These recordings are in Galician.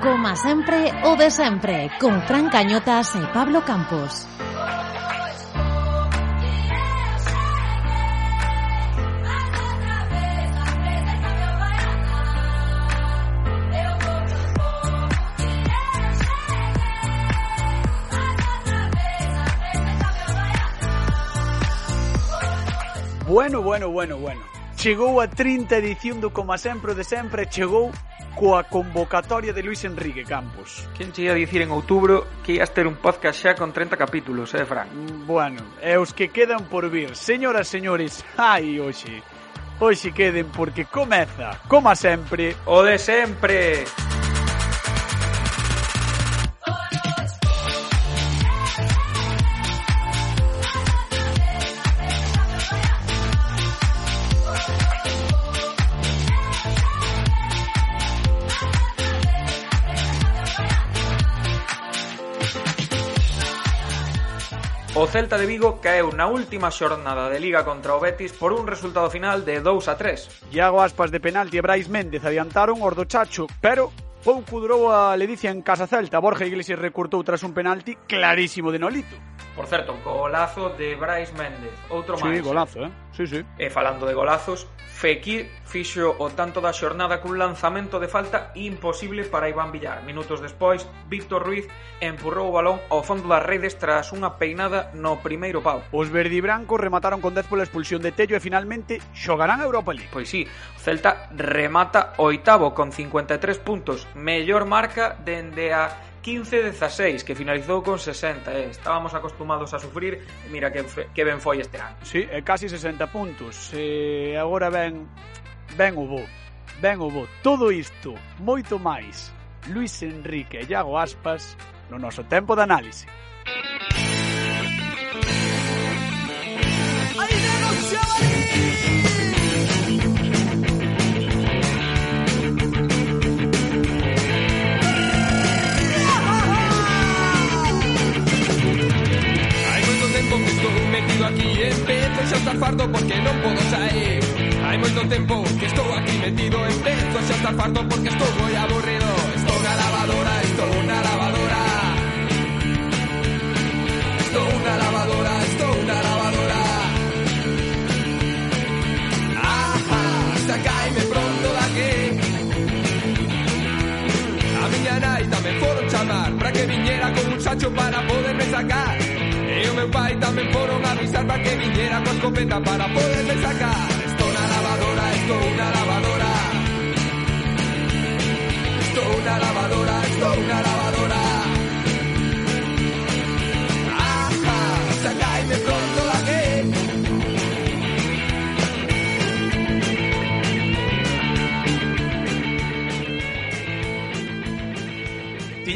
Coma sempre, o de sempre, con Fran Cañotas e Pablo Campos. Bueno, bueno, bueno, bueno. Chegou a 30 edición do Coma Sempre de sempre, chegou coa convocatoria de Luis Enrique Campos. Quen che ia dicir en outubro que ias ter un podcast xa con 30 capítulos, eh, Fran? Mm, bueno, e os que quedan por vir, señoras e señores, ai, hoxe, hoxe queden porque comeza, como sempre, o de sempre. Celta de Vigo caeu na última xornada de Liga contra o Betis por un resultado final de 2 a 3. Iago Aspas de penalti e Brais Méndez adiantaron os do Chacho, pero pouco durou a ledicia en Casa Celta. Borja Iglesias recurtou tras un penalti clarísimo de Nolito. Por certo, golazo de Brais Méndez, outro sí, máis. Sí, golazo, eh? Sí, sí. E falando de golazos, Fekir fixo o tanto da xornada cun lanzamento de falta imposible para Iván Villar. Minutos despois, Víctor Ruiz empurrou o balón ao fondo das redes tras unha peinada no primeiro pau. Os verdibrancos remataron con 10 pola expulsión de Tello e finalmente xogarán a Europa League. Pois sí, o Celta remata oitavo con 53 puntos, mellor marca dende a 15-16, que finalizou con 60. Eh. Estábamos acostumados a sufrir, mira que, que ben foi este ano. Sí, e casi 60 puntos. E agora ben, ben o bo. Ben o bo. Todo isto, moito máis. Luis Enrique e Iago Aspas no noso tempo de análise. Aquí Empezo xa estar fardo porque non podo sair Hai moito tempo que estou aquí metido Empezo xa estar fardo porque estou moi aburrido. Estou na lavadora, estou na lavadora. Estou na lavadora, estou na lavadora. Ajá, sacaime pronto daqui A miña nai tamén foron chamar Para que viñera con un sacho para poderme sacar en y también fueron a avisar para que viniera con escopeta para poderle sacar. Esto una lavadora, esto una lavadora. Esto una lavadora, esto una lavadora.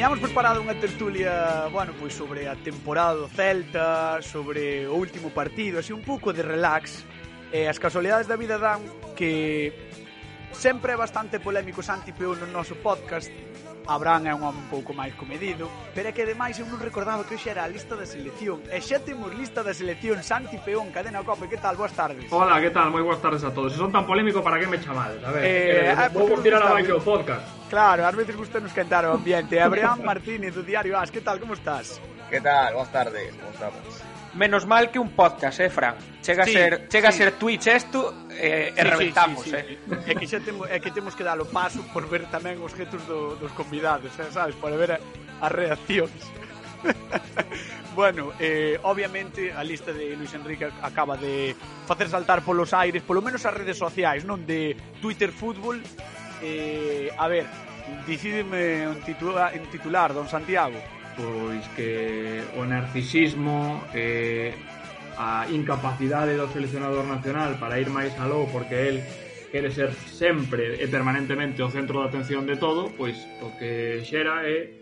tiñamos preparado unha tertulia, bueno, pois sobre a temporada do Celta, sobre o último partido, así un pouco de relax. E as casualidades da vida dan que sempre é bastante polémico Santi Peu no noso podcast, Abraham é un home un pouco máis comedido, pero é que ademais eu non recordaba que hoxe era a lista da selección. E xa temos lista da selección Santi Peón, Cadena Cope, que tal? Boas tardes. Hola, que tal? Moi boas tardes a todos. Se son tan polémico, para que me chamades? A ver, eh, eh, ah, vou tirar a baixo o podcast. Claro, ás veces gusta nos cantar o ambiente. Abraham Martínez, do Diario As, que tal? Como estás? Que tal? Boas tardes, como estamos? Menos mal que un podcast, eh, Fran? Chega sí, a ser, chega sí. a ser Twitch esto eh, sí, e reventamos, sí, sí, sí, eh. É que xa temos, é que temos que dar o paso por ver tamén os retos do, dos convidados, eh, sabes? Para ver as reaccións. bueno, eh, obviamente a lista de Luis Enrique acaba de facer saltar polos aires, polo menos as redes sociais, non de Twitter Fútbol. Eh, a ver, decídeme un, titula, un titular, don Santiago pois que o narcisismo eh, a incapacidade do seleccionador nacional para ir máis aló porque el quere ser sempre e permanentemente o centro de atención de todo, pois o que xera é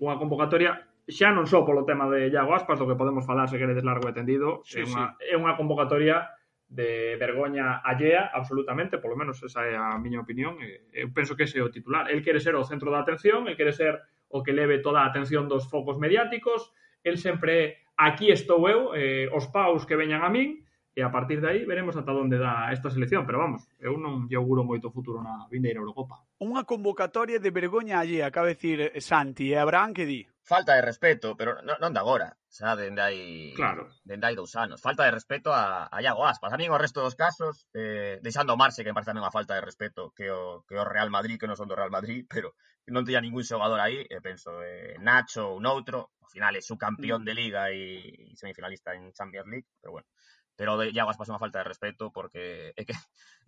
unha convocatoria xa non só polo tema de Iago Aspas, do que podemos falar se queredes largo e tendido, sí, é, unha, sí. é unha convocatoria de vergoña allea, absolutamente, polo menos esa é a miña opinión, eu penso que ese é o titular. El quere ser o centro da atención, el quere ser o que leve toda a atención dos focos mediáticos, el sempre aquí estou eu, eh, os paus que veñan a min, e a partir de aí veremos ata onde dá esta selección, pero vamos, eu non lle auguro moito futuro na vindeira Eurocopa. Unha convocatoria de vergoña allí, acaba de decir eh, Santi e Abraham que di. Falta de respeto, pero non, non de agora, xa dende hai, claro. dende hai dous anos. Falta de respeto a, a Iago Aspas. A mí, o resto dos casos, eh, deixando o Marse, que me parece tamén unha falta de respeto que o, que o Real Madrid, que non son do Real Madrid, pero non tiña ningún xogador aí, e penso, eh, Nacho ou noutro, ao final é subcampeón mm. de Liga e, e semifinalista en Champions League, pero bueno. Pero de Iago Aspas é unha falta de respeto porque é que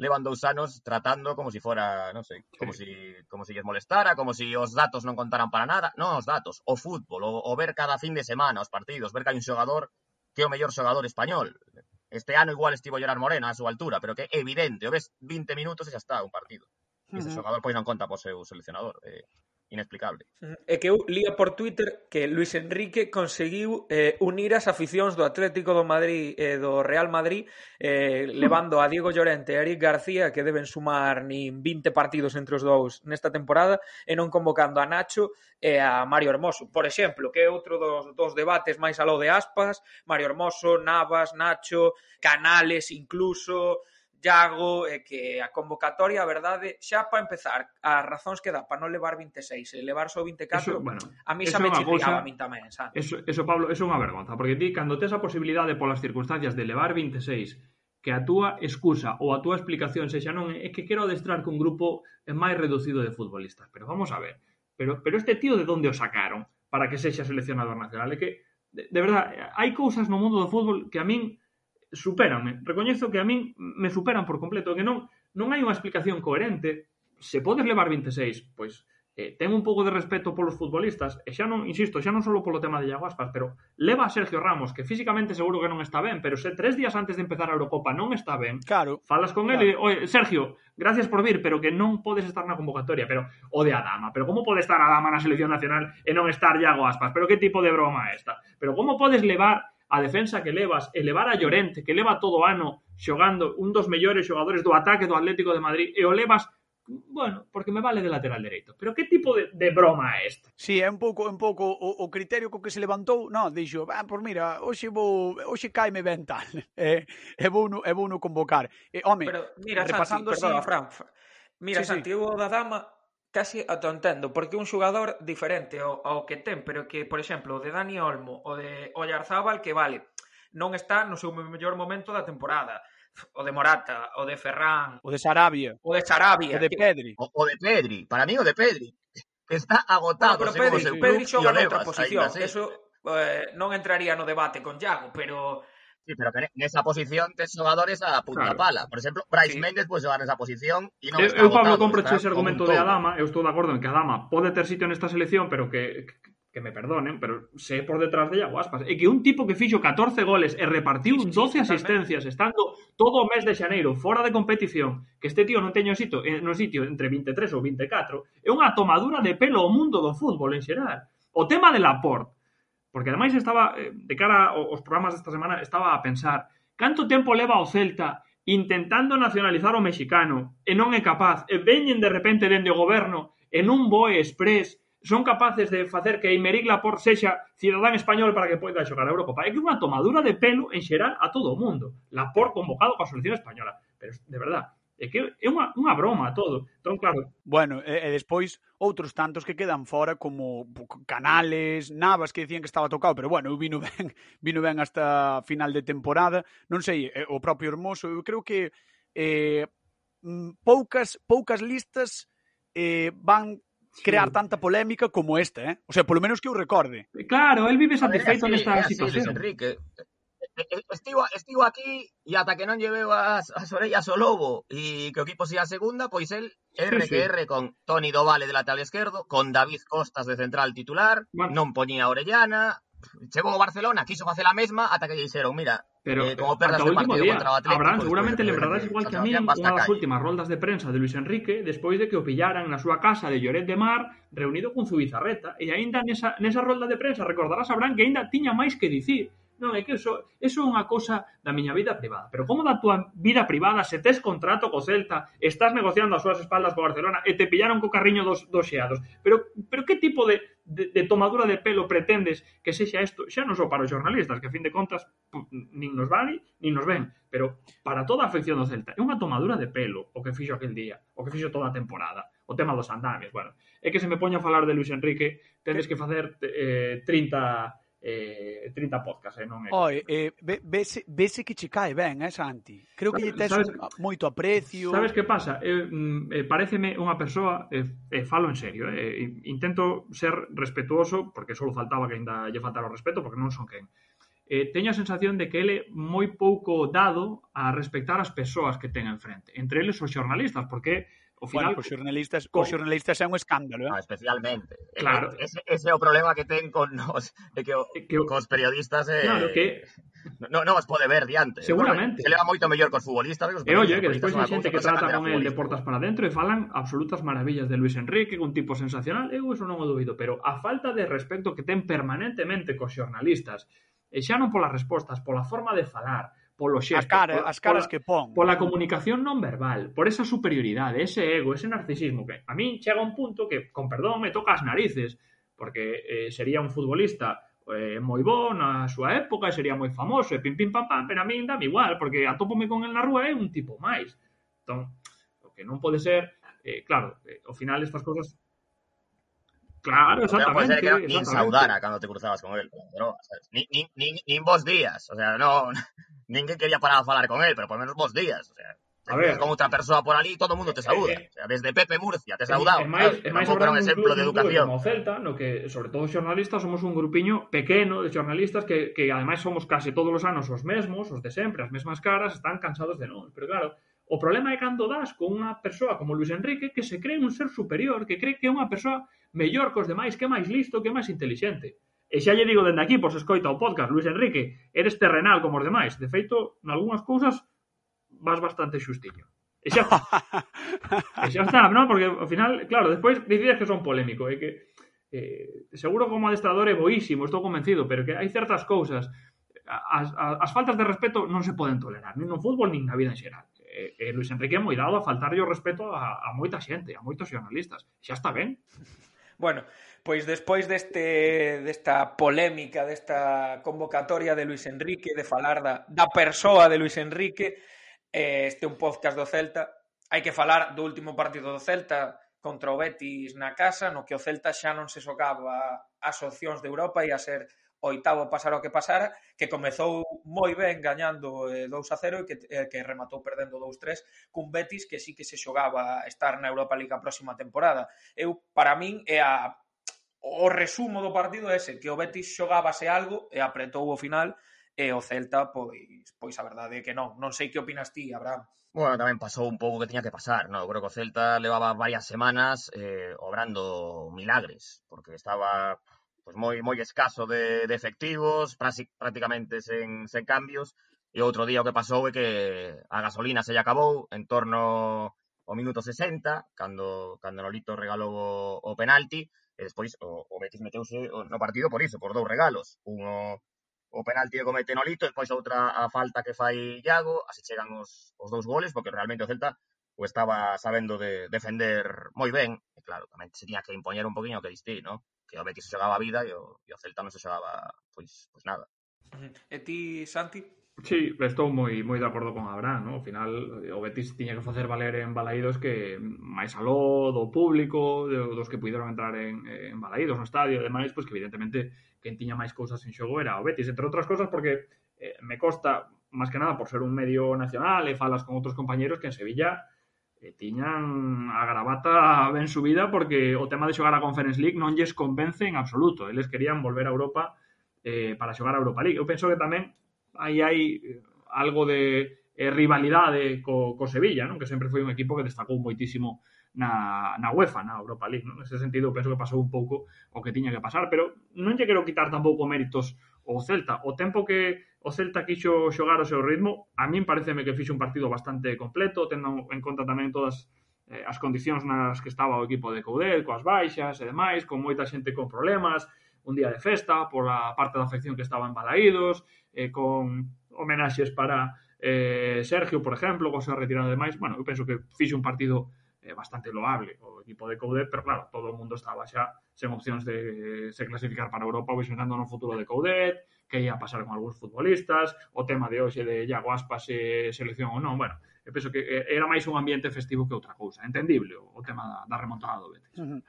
levan dous anos tratando como se si fora, non sei, como se sí. si, como si lles molestara, como se si os datos non contaran para nada. Non os datos, o fútbol, o, o ver cada fin de semana os partidos, ver que hai un xogador que é o mellor xogador español. Este ano igual estivo Gerard Moreno a súa altura, pero que é evidente, o ves 20 minutos e xa está un partido. E ese xogador pois non conta po seu seleccionador. Eh, inexplicable. É que eu lía por Twitter que Luis Enrique conseguiu eh, unir as aficións do Atlético do Madrid e eh, do Real Madrid eh, levando a Diego Llorente e Eric García que deben sumar nin 20 partidos entre os dous nesta temporada e non convocando a Nacho e a Mario Hermoso. Por exemplo, que é outro dos, dos debates máis aló de aspas, Mario Hermoso, Navas, Nacho, Canales incluso, Iago é que a convocatoria, a verdade, xa para empezar, as razóns que dá para non levar 26 e levar só 24, eso, bueno, a mí xa me chirriaba a mí tamén, sabe? Eso, eso, Pablo, eso é unha vergonza, porque ti, cando tes a posibilidade polas circunstancias de levar 26, que a túa excusa ou a túa explicación sexa non é que quero adestrar cun grupo máis reducido de futbolistas, pero vamos a ver, pero, pero este tío de onde o sacaron para que sexa seleccionador nacional? É que, de, de verdad, hai cousas no mundo do fútbol que a min supéranme. Recoñezo que a min me superan por completo, que non non hai unha explicación coherente. Se podes levar 26, pois eh, ten un pouco de respeto polos futbolistas, e xa non, insisto, xa non solo polo tema de Iago Aspas, pero leva a Sergio Ramos, que físicamente seguro que non está ben, pero se tres días antes de empezar a Eurocopa non está ben, claro, falas con claro. ele, oi, Sergio, gracias por vir, pero que non podes estar na convocatoria, pero o de Adama, pero como pode estar Adama na selección nacional e non estar Iago Aspas, pero que tipo de broma é esta? Pero como podes levar a defensa que levas, e levar a Llorente, que leva todo o ano xogando un dos mellores xogadores do ataque do Atlético de Madrid, e o levas bueno, porque me vale de lateral dereito. Pero que tipo de, de broma é esta? Sí, é un pouco un pouco o, o criterio co que se levantou, no, dixo, ah, por mira, hoxe vou, hoxe caime ben tal. Eh, e vou no, e vou no convocar. E, eh, home, pero mira, repasando Santi, perdona, Fran. Mira, sí, sí. da dama casi ata entendo, porque un xogador diferente ao, ao que ten, pero que, por exemplo, o de Dani Olmo, o de Oyarzábal, que vale, non está no seu mellor momento da temporada, o de Morata, o de Ferran, o de Sarabia, o de Sarabia, o de Pedri, o, o de Pedri, para mí o de Pedri, que está agotado, no, pero Pedri, Pedri xoga noutra posición, eso eh, non entraría no debate con Iago, pero Sí, pero que nesa posición tes xogadores a punta claro. pala. Por exemplo, Bryce sí. Méndez pode xogar nesa posición e non eu, eh, está Eu, Pablo, agotado, compro ese argumento de Adama. Eu estou de acordo en que Adama pode ter sitio nesta selección, pero que, que me perdonen, pero se por detrás de Iaguaspas. E que un tipo que fixo 14 goles e repartiu 12 asistencias, estando todo o mes de xaneiro fora de competición, que este tío non teño sitio, eh, no sitio entre 23 ou 24, é unha tomadura de pelo ao mundo do fútbol en xeral. O tema de Laporte, Porque ademais estaba, eh, de cara aos programas desta semana, estaba a pensar canto tempo leva o Celta intentando nacionalizar o mexicano e non é capaz, e veñen de repente dende o goberno en un boe express son capaces de facer que Imeric Laporte sexa cidadán español para que poida xogar a Eurocopa. É que é unha tomadura de pelo en xeral a todo o mundo. Laporte convocado coa selección española. Pero, de verdad, É que é unha, unha broma todo. Entón, claro... Bueno, e, e despois outros tantos que quedan fora como canales, navas que dicían que estaba tocado, pero bueno, eu vino ben, vino ben hasta final de temporada. Non sei, o propio Hermoso, eu creo que eh, poucas poucas listas eh, van crear sí. tanta polémica como esta, eh? O sea, polo menos que eu recorde. Claro, el vive satisfeito nesta situación. Enrique, Estivo, estivo aquí e ata que non lleveu as, as orellas ao lobo e que o equipo siga a segunda, pois el R sí, que R con Toni Dovale de lateral esquerdo, con David Costas de central titular, bueno. non poñía Orellana, chegou ao Barcelona, quiso facer a mesma ata que lle dixeron, mira, pero eh, como perdas o partido día, contra o Atlético, Abraham, pues, seguramente pues, lembrarás igual que a mí unha das últimas roldas de prensa de Luis Enrique despois de que o pillaran na súa casa de Lloret de Mar reunido con Zubizarreta e aínda nesa, nesa rolda de prensa recordarás Abraham que aínda tiña máis que dicir. Non, é que eso, iso é unha cousa da miña vida privada. Pero como da túa vida privada, se tes contrato co Celta, estás negociando as súas espaldas co Barcelona e te pillaron co carriño dos, dos xeados. Pero, pero que tipo de, de, de tomadura de pelo pretendes que sexa isto? Xa non só para os jornalistas, que a fin de contas nin nos vale, nin nos ven. Pero para toda a afección do Celta, é unha tomadura de pelo o que fixo aquel día, o que fixo toda a temporada o tema dos andamios, bueno, é que se me poña a falar de Luis Enrique, tendes que facer eh, 30 eh, 30 podcast, eh, non é. Oi, eh, vese, vese que che cae ben, eh, Santi. Creo que lle tes sabes, moito aprecio. Sabes que pasa? Eh, mm, eh, pareceme unha persoa, eh, eh, falo en serio, eh, intento ser respetuoso, porque só faltaba que ainda lle faltara o respeto, porque non son quen. Eh, teño a sensación de que ele moi pouco dado a respectar as persoas que ten enfrente, entre eles os xornalistas, porque O final, bueno, cos xornalistas, cos xornalistas é un escándalo, eh? Ah, especialmente. Claro. Ese, ese é o problema que ten con nos, é que, o, que o... cos periodistas. Eh, claro, que... Non no os pode ver diante. Seguramente. Se leva moito mellor cos futbolistas. Cos e eh, oye, que despois hai xente que trata con el de portas para dentro e falan absolutas maravillas de Luis Enrique, un tipo sensacional, eu eso non o dubido, pero a falta de respeto que ten permanentemente cos xornalistas, e xa non polas respostas, pola forma de falar, polo xesto. A cara, as caras pola, que pon. Pola comunicación non verbal, por esa superioridade, ese ego, ese narcisismo que a min chega un punto que, con perdón, me toca as narices, porque eh, sería un futbolista eh, moi bo na súa época, sería moi famoso, e pim pim pam pam, pero a min dame igual, porque atópome con el na rúa é un tipo máis. Entón, o que non pode ser, eh, claro, eh, ao final estas cousas Claro, exactamente. No puede ser que no, nin saudara cando te cruzabas con él. No, nin, nin, nin, nin vos días. O sea, no, ninguén quería parar a falar con el, pero por menos vos días, o sea. A ver, con outra persoa por ali, todo o mundo te saúda. Eh, eh, eh, o sea, desde Pepe Murcia te saudaba. É máis, é máis un exemplo club, de educación. Como Celta, no que, sobre todo os xornalistas, somos un grupiño pequeno de xornalistas que, que ademais somos case todos os anos os mesmos, os de sempre, as mesmas caras, están cansados de non. Pero claro, o problema é cando das con unha persoa como Luis Enrique que se cree un ser superior, que cree que é unha persoa mellor que os demais, que é máis listo, que é máis intelixente. E xa lle digo dende aquí, por se escoita o podcast, Luis Enrique, eres terrenal como os demais. De feito, nalgúnas cousas vas bastante xustiño. E xa, e xa está, non? Porque ao final, claro, despois decides que son polémico, e que eh, seguro como adestrador é boísimo, estou convencido, pero que hai certas cousas as, as, as faltas de respeto non se poden tolerar, nin no fútbol, nin na vida en xeral. E, e Luis Enrique é moi dado a faltarlle o respeto a, a moita xente, a moitos xornalistas. Xa está ben. Bueno, pois despois deste desta polémica, desta convocatoria de Luis Enrique, de falar da, da persoa de Luis Enrique, eh, este un podcast do Celta, hai que falar do último partido do Celta contra o Betis na casa, no que o Celta xa non se xogaba as opcións de Europa e a ser oitavo pasara o que pasara, que comezou moi ben gañando eh, 2 a 0 e que, eh, que rematou perdendo 2-3 cun Betis que sí que se xogaba estar na Europa League a próxima temporada. Eu, para min, é a o resumo do partido é ese, que o Betis xogábase algo e apretou o final e o Celta, pois, pois a verdade é que non. Non sei que opinas ti, Abraham. Bueno, tamén pasou un pouco que tiña que pasar, non? Eu creo que o Celta levaba varias semanas eh, obrando milagres, porque estaba pois moi moi escaso de, de efectivos, prácticamente sen, sen cambios, e outro día o que pasou é que a gasolina se lle acabou en torno ao minuto 60, cando, cando Nolito regalou o, o penalti, e despois o, o Betis meteuse no partido por iso, por dous regalos, un o, o penalti que comete Nolito, e despois outra a falta que fai Iago, así chegan os, os dous goles, porque realmente o Celta o estaba sabendo de defender moi ben, e claro, tamén se tiña que impoñer un poquinho que distí, non? que o Betis xogaba a vida e o, e o Celta non se xogaba pois, pois nada. E ti, Santi? Sí, estou moi moi de acordo con Abraham, ¿no? Ao final o Betis tiña que facer valer en Balaídos que máis aló do público, dos que puideron entrar en, en Balaídos no estadio e demais, pois que evidentemente quen tiña máis cousas en xogo era o Betis, entre outras cousas porque eh, me costa máis que nada por ser un medio nacional e falas con outros compañeros que en Sevilla e tiñan a gravata ben subida porque o tema de xogar a Conference League non lles convence en absoluto. Eles querían volver a Europa eh, para xogar a Europa League. Eu penso que tamén aí hai eh, algo de eh, rivalidade co, co Sevilla, non? que sempre foi un equipo que destacou moitísimo na, na UEFA, na Europa League. Non? Nese sentido, penso que pasou un pouco o que tiña que pasar, pero non lle quero quitar tampouco méritos o Celta. O tempo que o Celta quixo xogar ao seu ritmo, a min pareceme que fixe un partido bastante completo, tendo en conta tamén todas eh, as condicións nas que estaba o equipo de Coudel, coas baixas e demais, con moita xente con problemas, un día de festa, por a parte da afección que estaban balaídos, eh, con homenaxes para eh, Sergio, por exemplo, con a retirada demais. Bueno, eu penso que fixe un partido eh, bastante loable o equipo de Coudet, pero claro, todo o mundo estaba xa sen opcións de eh, se clasificar para Europa visionando no futuro de Coudet, que ia pasar con algúns futbolistas, o tema de hoxe de Iago Aspas se selección ou non, bueno, eu penso que eh, era máis un ambiente festivo que outra cousa, entendible o tema da, da remontada do Betis. Uh -huh.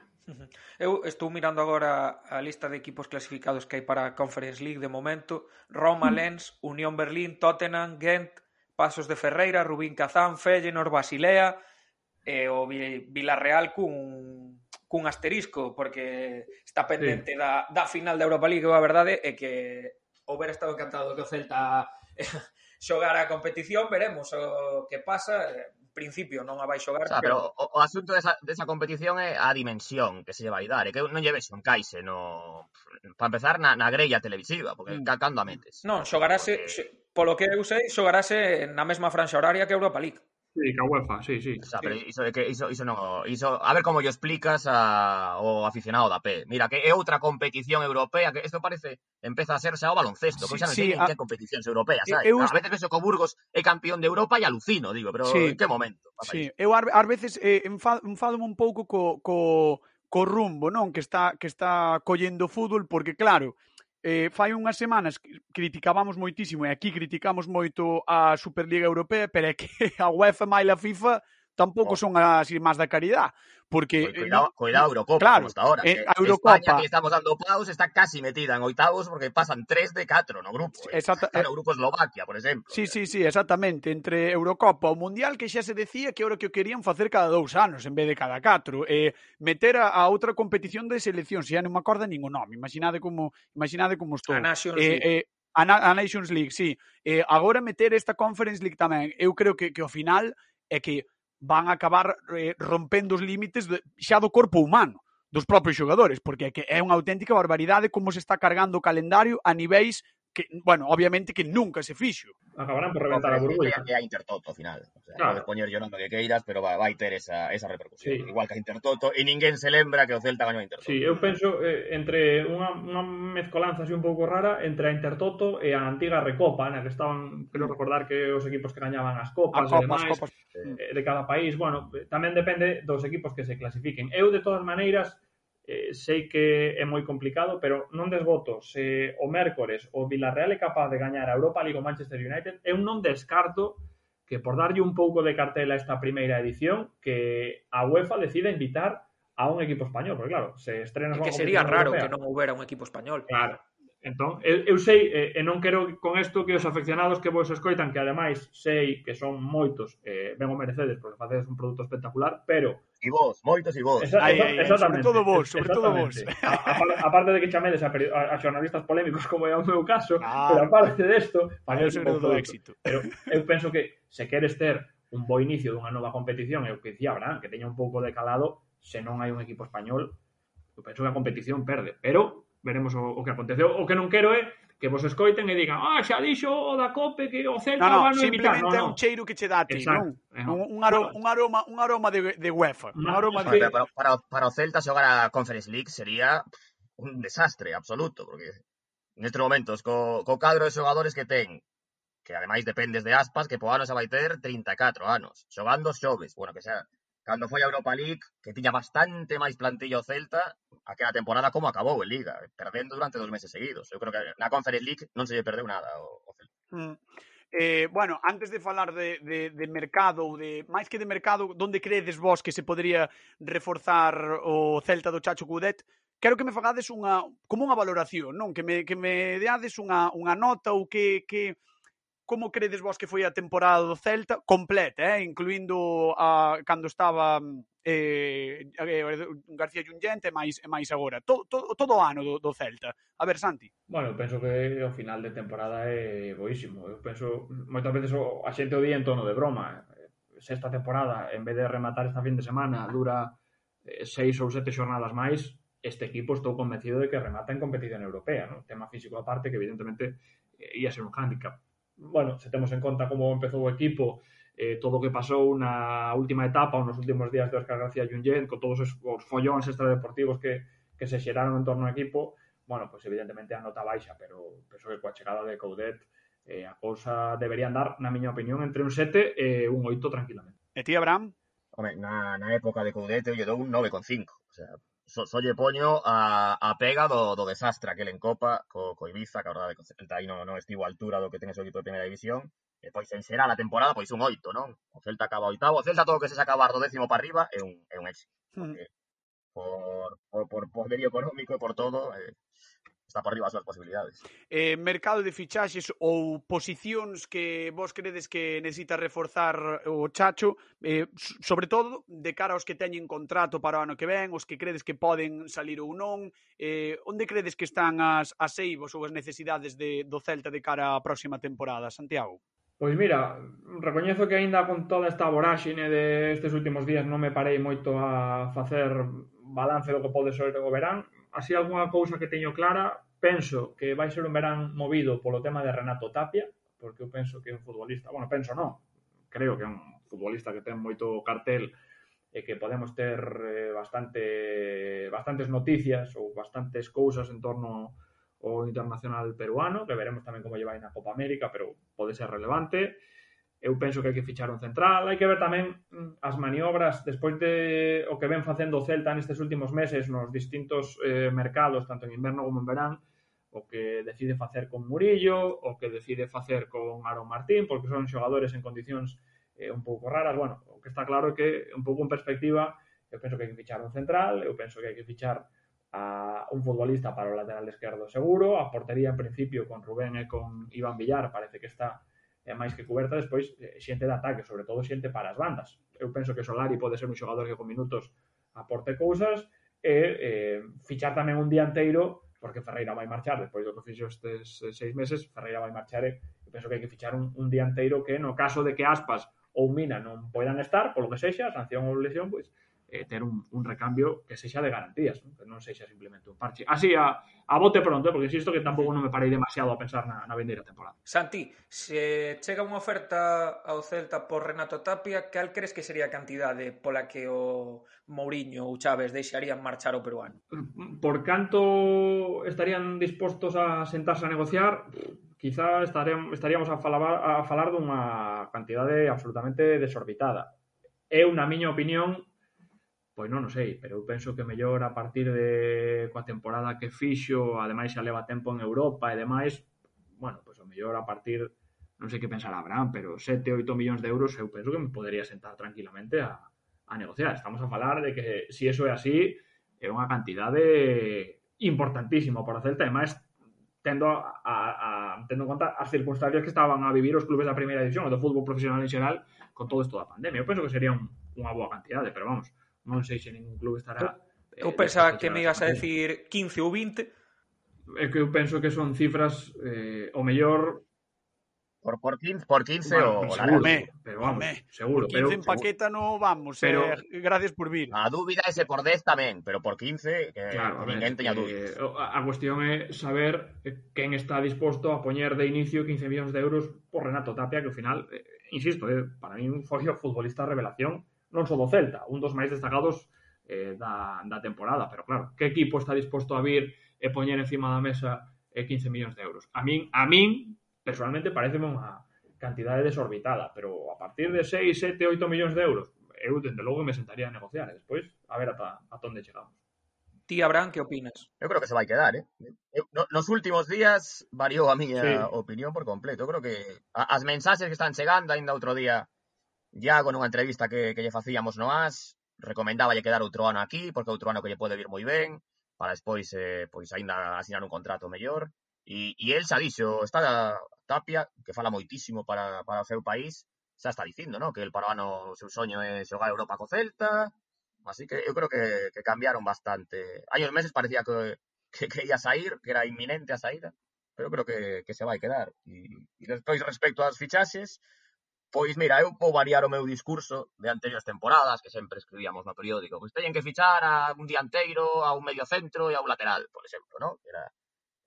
Eu estou mirando agora a lista de equipos clasificados que hai para a Conference League de momento. Roma, mm. Lens, Unión Berlín, Tottenham, Gent, Pasos de Ferreira, Rubín Kazán, Feyenoord, Basilea, e o Villarreal cun, cun asterisco, porque está pendente sí. da, da final da Europa League, a verdade é que houber estado encantado que o Celta xogar a competición, veremos o que pasa, en principio non a vai xogar. O sea, pero, pero o, o asunto desa, desa competición é a dimensión que se lle vai dar, é que non lle vexo un caixe no para empezar na, na grella televisiva, porque mm. cando a metes. Non, xogarase, porque... polo que eu sei, xogarase na mesma franxa horaria que a Europa League. Sí, que a UEFA, sí, sí. O sea, sí. pero iso, que iso, iso non, iso, a ver como yo explicas a, ao aficionado da P. Mira, que é outra competición europea, que isto parece, empeza a ser xa o baloncesto, sí, que xa non sí, sei a... que competicións europeas, sabes? Eu... A veces penso que o Burgos é campeón de Europa e alucino, digo, pero sí. en que momento? Sí, eu ás veces eh, enfado, enfado un pouco co, co, co rumbo, non? Que está, que está collendo fútbol, porque claro, Eh, fai unhas semanas criticábamos moitísimo e aquí criticamos moito a Superliga Europea, pero é que a UEFA máis a FIFA tampouco oh. son as irmás da caridade. Porque, eh, cuidado, cuidado Eurocopa, claro, como está ahora. Eh, a Eurocopa, España, que estamos dando paus, está casi metida en oitavos porque pasan tres de 4 no grupo. Eh, exacta, claro, eh, grupo Eslovaquia, por exemplo. Sí, sí, sí, exactamente. Entre Eurocopa o Mundial, que xa se decía que era o que querían facer cada dous anos en vez de cada 4. Eh, meter a, a outra competición de selección, se xa non me acorda nin o nome. Imaginade como, imaginade como estou. A Nations eh, League. Eh, a, a Nations League, sí. Eh, agora meter esta Conference League tamén. Eu creo que, que ao final é que van a acabar eh, rompendo os límites de, xa do corpo humano dos propios xogadores, porque é que é unha auténtica barbaridade como se está cargando o calendario a niveis que, bueno, obviamente que nunca se fixo. Acabarán por reventar a burbuja. Que a Intertoto, ao final. O sea, claro. Podes poñer yo nome que queiras, pero vai, vai ter esa, esa repercusión. Sí. Igual que a Intertoto, e ninguén se lembra que o Celta gañou a Intertoto. Sí, eu penso eh, entre unha, unha mezcolanza así un pouco rara entre a Intertoto e a antiga Recopa, na que estaban, quero mm. recordar que os equipos que gañaban as copas, a copas, demais, copas. Eh, de cada país, bueno, tamén depende dos equipos que se clasifiquen. Eu, de todas maneiras, eh, sei que é moi complicado, pero non desvoto se o mércores o Villarreal é capaz de gañar a Europa League o Manchester United, eu non descarto que por darlle un pouco de cartel a esta primeira edición, que a UEFA decida invitar a un equipo español, porque claro, se estrena... Que sería raro europea. que non houbera un equipo español. Claro, Entón, eu, eu sei, e, e non quero con isto que os afeccionados que vos escoitan, que ademais sei que son moitos, eh, ben o merecedes, porque facedes un produto espectacular, pero... E vos, moitos e vos. Esa, ai, ai, exactamente. sobre todo vos, sobre todo vos. A, a, parte de que chamedes a, a, a xornalistas polémicos, como é o meu caso, ah, pero aparte disto... desto... Para eso non do éxito. Pero eu penso que se queres ter un bo inicio dunha nova competición, eu que dicía Abraham, que teña un pouco de calado, se non hai un equipo español, eu penso que a competición perde, pero veremos o, o que acontece. O, o que non quero é que vos escoiten e digan ah, xa dixo o da COPE que o Celta no, no, van a imitar. No, no. é un cheiro que che dá a ti, non? Un, un, aroma, un, aroma, un aroma de, de UEFA. No, un aroma de... para, para, para o Celta xogar a Conference League sería un desastre absoluto, porque nestes momentos co, co cadro de xogadores que ten que ademais dependes de aspas, que po ano xa vai ter 34 anos, xogando xoves, bueno, que xa Cando foi a Europa League, que tiña bastante máis plantilla o Celta, aquela temporada como acabou en Liga, perdendo durante dos meses seguidos. Eu creo que na Conference League non se lle perdeu nada o, Celta. Mm. Eh, bueno, antes de falar de, de, de mercado ou de máis que de mercado, onde credes vos que se podría reforzar o Celta do Chacho Cudet? Quero que me fagades unha como unha valoración, non? Que me que me deades unha unha nota ou que que como credes vos que foi a temporada do Celta completa, eh, incluindo a cando estaba eh, eh García Junyent e máis, e máis agora. todo, todo, todo o ano do, do Celta. A ver, Santi. Bueno, penso que o final de temporada é boísimo. Eu penso, moitas veces o, a xente o día en tono de broma. Sexta temporada, en vez de rematar esta fin de semana, dura eh, seis ou sete xornadas máis, este equipo estou convencido de que remata en competición europea, ¿no? tema físico aparte que evidentemente eh, ia ser un hándicap bueno, se temos en conta como empezou o equipo, eh, todo o que pasou na última etapa ou nos últimos días de Óscar García Junyent, con todos os, os follóns extradeportivos que, que se xeraron en torno ao equipo, bueno, pois pues, evidentemente a nota baixa, pero penso que coa chegada de Coudet eh, a cousa debería andar, na miña opinión, entre un 7 e un 8 tranquilamente. E ti, Abraham? Home, na, na época de Coudet eu lle dou un 9,5. O sea, so, so lle poño a, a pega do, do desastre aquel en Copa co, co Ibiza, que a verdade que o Celta aí non, non estivo a altura do que ten ese equipo de primeira división e pois en será a temporada pois un oito, non? O Celta acaba oitavo, o Celta todo que se saca do décimo para arriba é un, é un éxito mm. por, por, por poderío económico e por todo eh, está por arriba as súas posibilidades. Eh, mercado de fichaxes ou posicións que vos credes que necesita reforzar o Chacho, eh, sobre todo de cara aos que teñen contrato para o ano que ven, os que credes que poden salir ou non, eh, onde credes que están as, as eivos ou as necesidades de, do Celta de cara á próxima temporada, Santiago? Pois mira, recoñezo que aínda con toda esta voráxine de estes últimos días non me parei moito a facer balance do que pode ser o verán, así algunha cousa que teño clara, penso que vai ser un verán movido polo tema de Renato Tapia, porque eu penso que é un futbolista, bueno, penso non, creo que é un futbolista que ten moito cartel e que podemos ter eh, bastante bastantes noticias ou bastantes cousas en torno ao internacional peruano, que veremos tamén como lle vai na Copa América, pero pode ser relevante eu penso que hai que fichar un central, hai que ver tamén mm, as maniobras despois de o que ven facendo o Celta nestes últimos meses nos distintos eh, mercados, tanto en inverno como en verán, o que decide facer con Murillo, o que decide facer con Aaron Martín, porque son xogadores en condicións eh, un pouco raras, bueno, o que está claro é que un pouco en perspectiva eu penso que hai que fichar un central, eu penso que hai que fichar a un futbolista para o lateral esquerdo seguro, a portería en principio con Rubén e con Iván Villar parece que está é máis que coberta despois eh, xente de ataque, sobre todo xente para as bandas. Eu penso que Solari pode ser un xogador que con minutos aporte cousas e eh, fichar tamén un dianteiro porque Ferreira vai marchar despois do que fixo estes eh, seis meses, Ferreira vai marchar e penso que hai que fichar un, un dianteiro que no caso de que Aspas ou Mina non poidan estar, polo que sexa, sanción ou lesión, pois, pues, eh, ter un, un recambio que sexa de garantías, non? que non sexa simplemente un parche. Así a, a bote pronto, porque insisto que tampouco non me parei demasiado a pensar na, na vendeira temporada. Santi, se chega unha oferta ao Celta por Renato Tapia, cal crees que sería a cantidade pola que o Mourinho ou Chávez deixarían marchar o peruano? Por canto estarían dispostos a sentarse a negociar, quizá estaríamos a falar, a falar dunha cantidade absolutamente desorbitada. É unha miña opinión Pois non o sei, pero eu penso que mellor a partir de coa temporada que fixo, ademais xa leva tempo en Europa e demais, bueno, pois o mellor a partir non sei que pensar Abraham, pero 7, 8 millóns de euros eu penso que me podería sentar tranquilamente a, a negociar. Estamos a falar de que se si eso é así, é unha cantidade importantísima para o Celta, e máis tendo, a, a, a, tendo en conta as circunstancias que estaban a vivir os clubes da primeira división o do fútbol profesional en xeral con todo isto da pandemia. Eu penso que sería un, unha boa cantidade, pero vamos, non sei se ningún club estará... Eu, eh, eu pensaba que me ibas a decir 15 ou 20. É que eu penso que son cifras, eh, o mellor... Por, por 15, por 15 bueno, o... Seguro, me, pero vamos, me, seguro. Por 15 pero, en paqueta no vamos, pero, eh, gracias por vir. A dúbida ese por 10 tamén, pero por 15 que claro, ninguén teña dúbidas. Eh, a cuestión é saber quen está disposto a poñer de inicio 15 millóns de euros por Renato Tapia, que ao final, eh, insisto, eh, para mí foi o futbolista revelación non só do Celta, un dos máis destacados eh, da, da temporada, pero claro, que equipo está disposto a vir e poñer encima da mesa eh, 15 millóns de euros? A min, a min personalmente, parece unha cantidade desorbitada, pero a partir de 6, 7, 8 millóns de euros, eu, dende logo, me sentaría a negociar, e despois, a ver ata, ata onde chegamos. Ti, Abraham, que opinas? Eu creo que se vai quedar, eh? Eu, no, nos últimos días variou a miña sí. opinión por completo. Eu creo que as mensaxes que están chegando, ainda outro día Iago nunha entrevista que, que lle facíamos no AS recomendaba lle quedar outro ano aquí porque outro ano que lle pode vir moi ben para despois eh, pois aínda asinar un contrato mellor e, e el xa dixo está Tapia que fala moitísimo para, para o seu país xa está dicindo no? que el para o ano o seu soño é xogar Europa co Celta así que eu creo que, que cambiaron bastante hai uns meses parecía que, que, que ia sair que era inminente a saída pero creo que, que se vai quedar e, e despois respecto ás fichaxes Pois mira, eu vou variar o meu discurso de anteriores temporadas, que sempre escribíamos no periódico, pois teñen que fichar a un dianteiro, a un medio centro e a un lateral, por exemplo, ¿no? Era,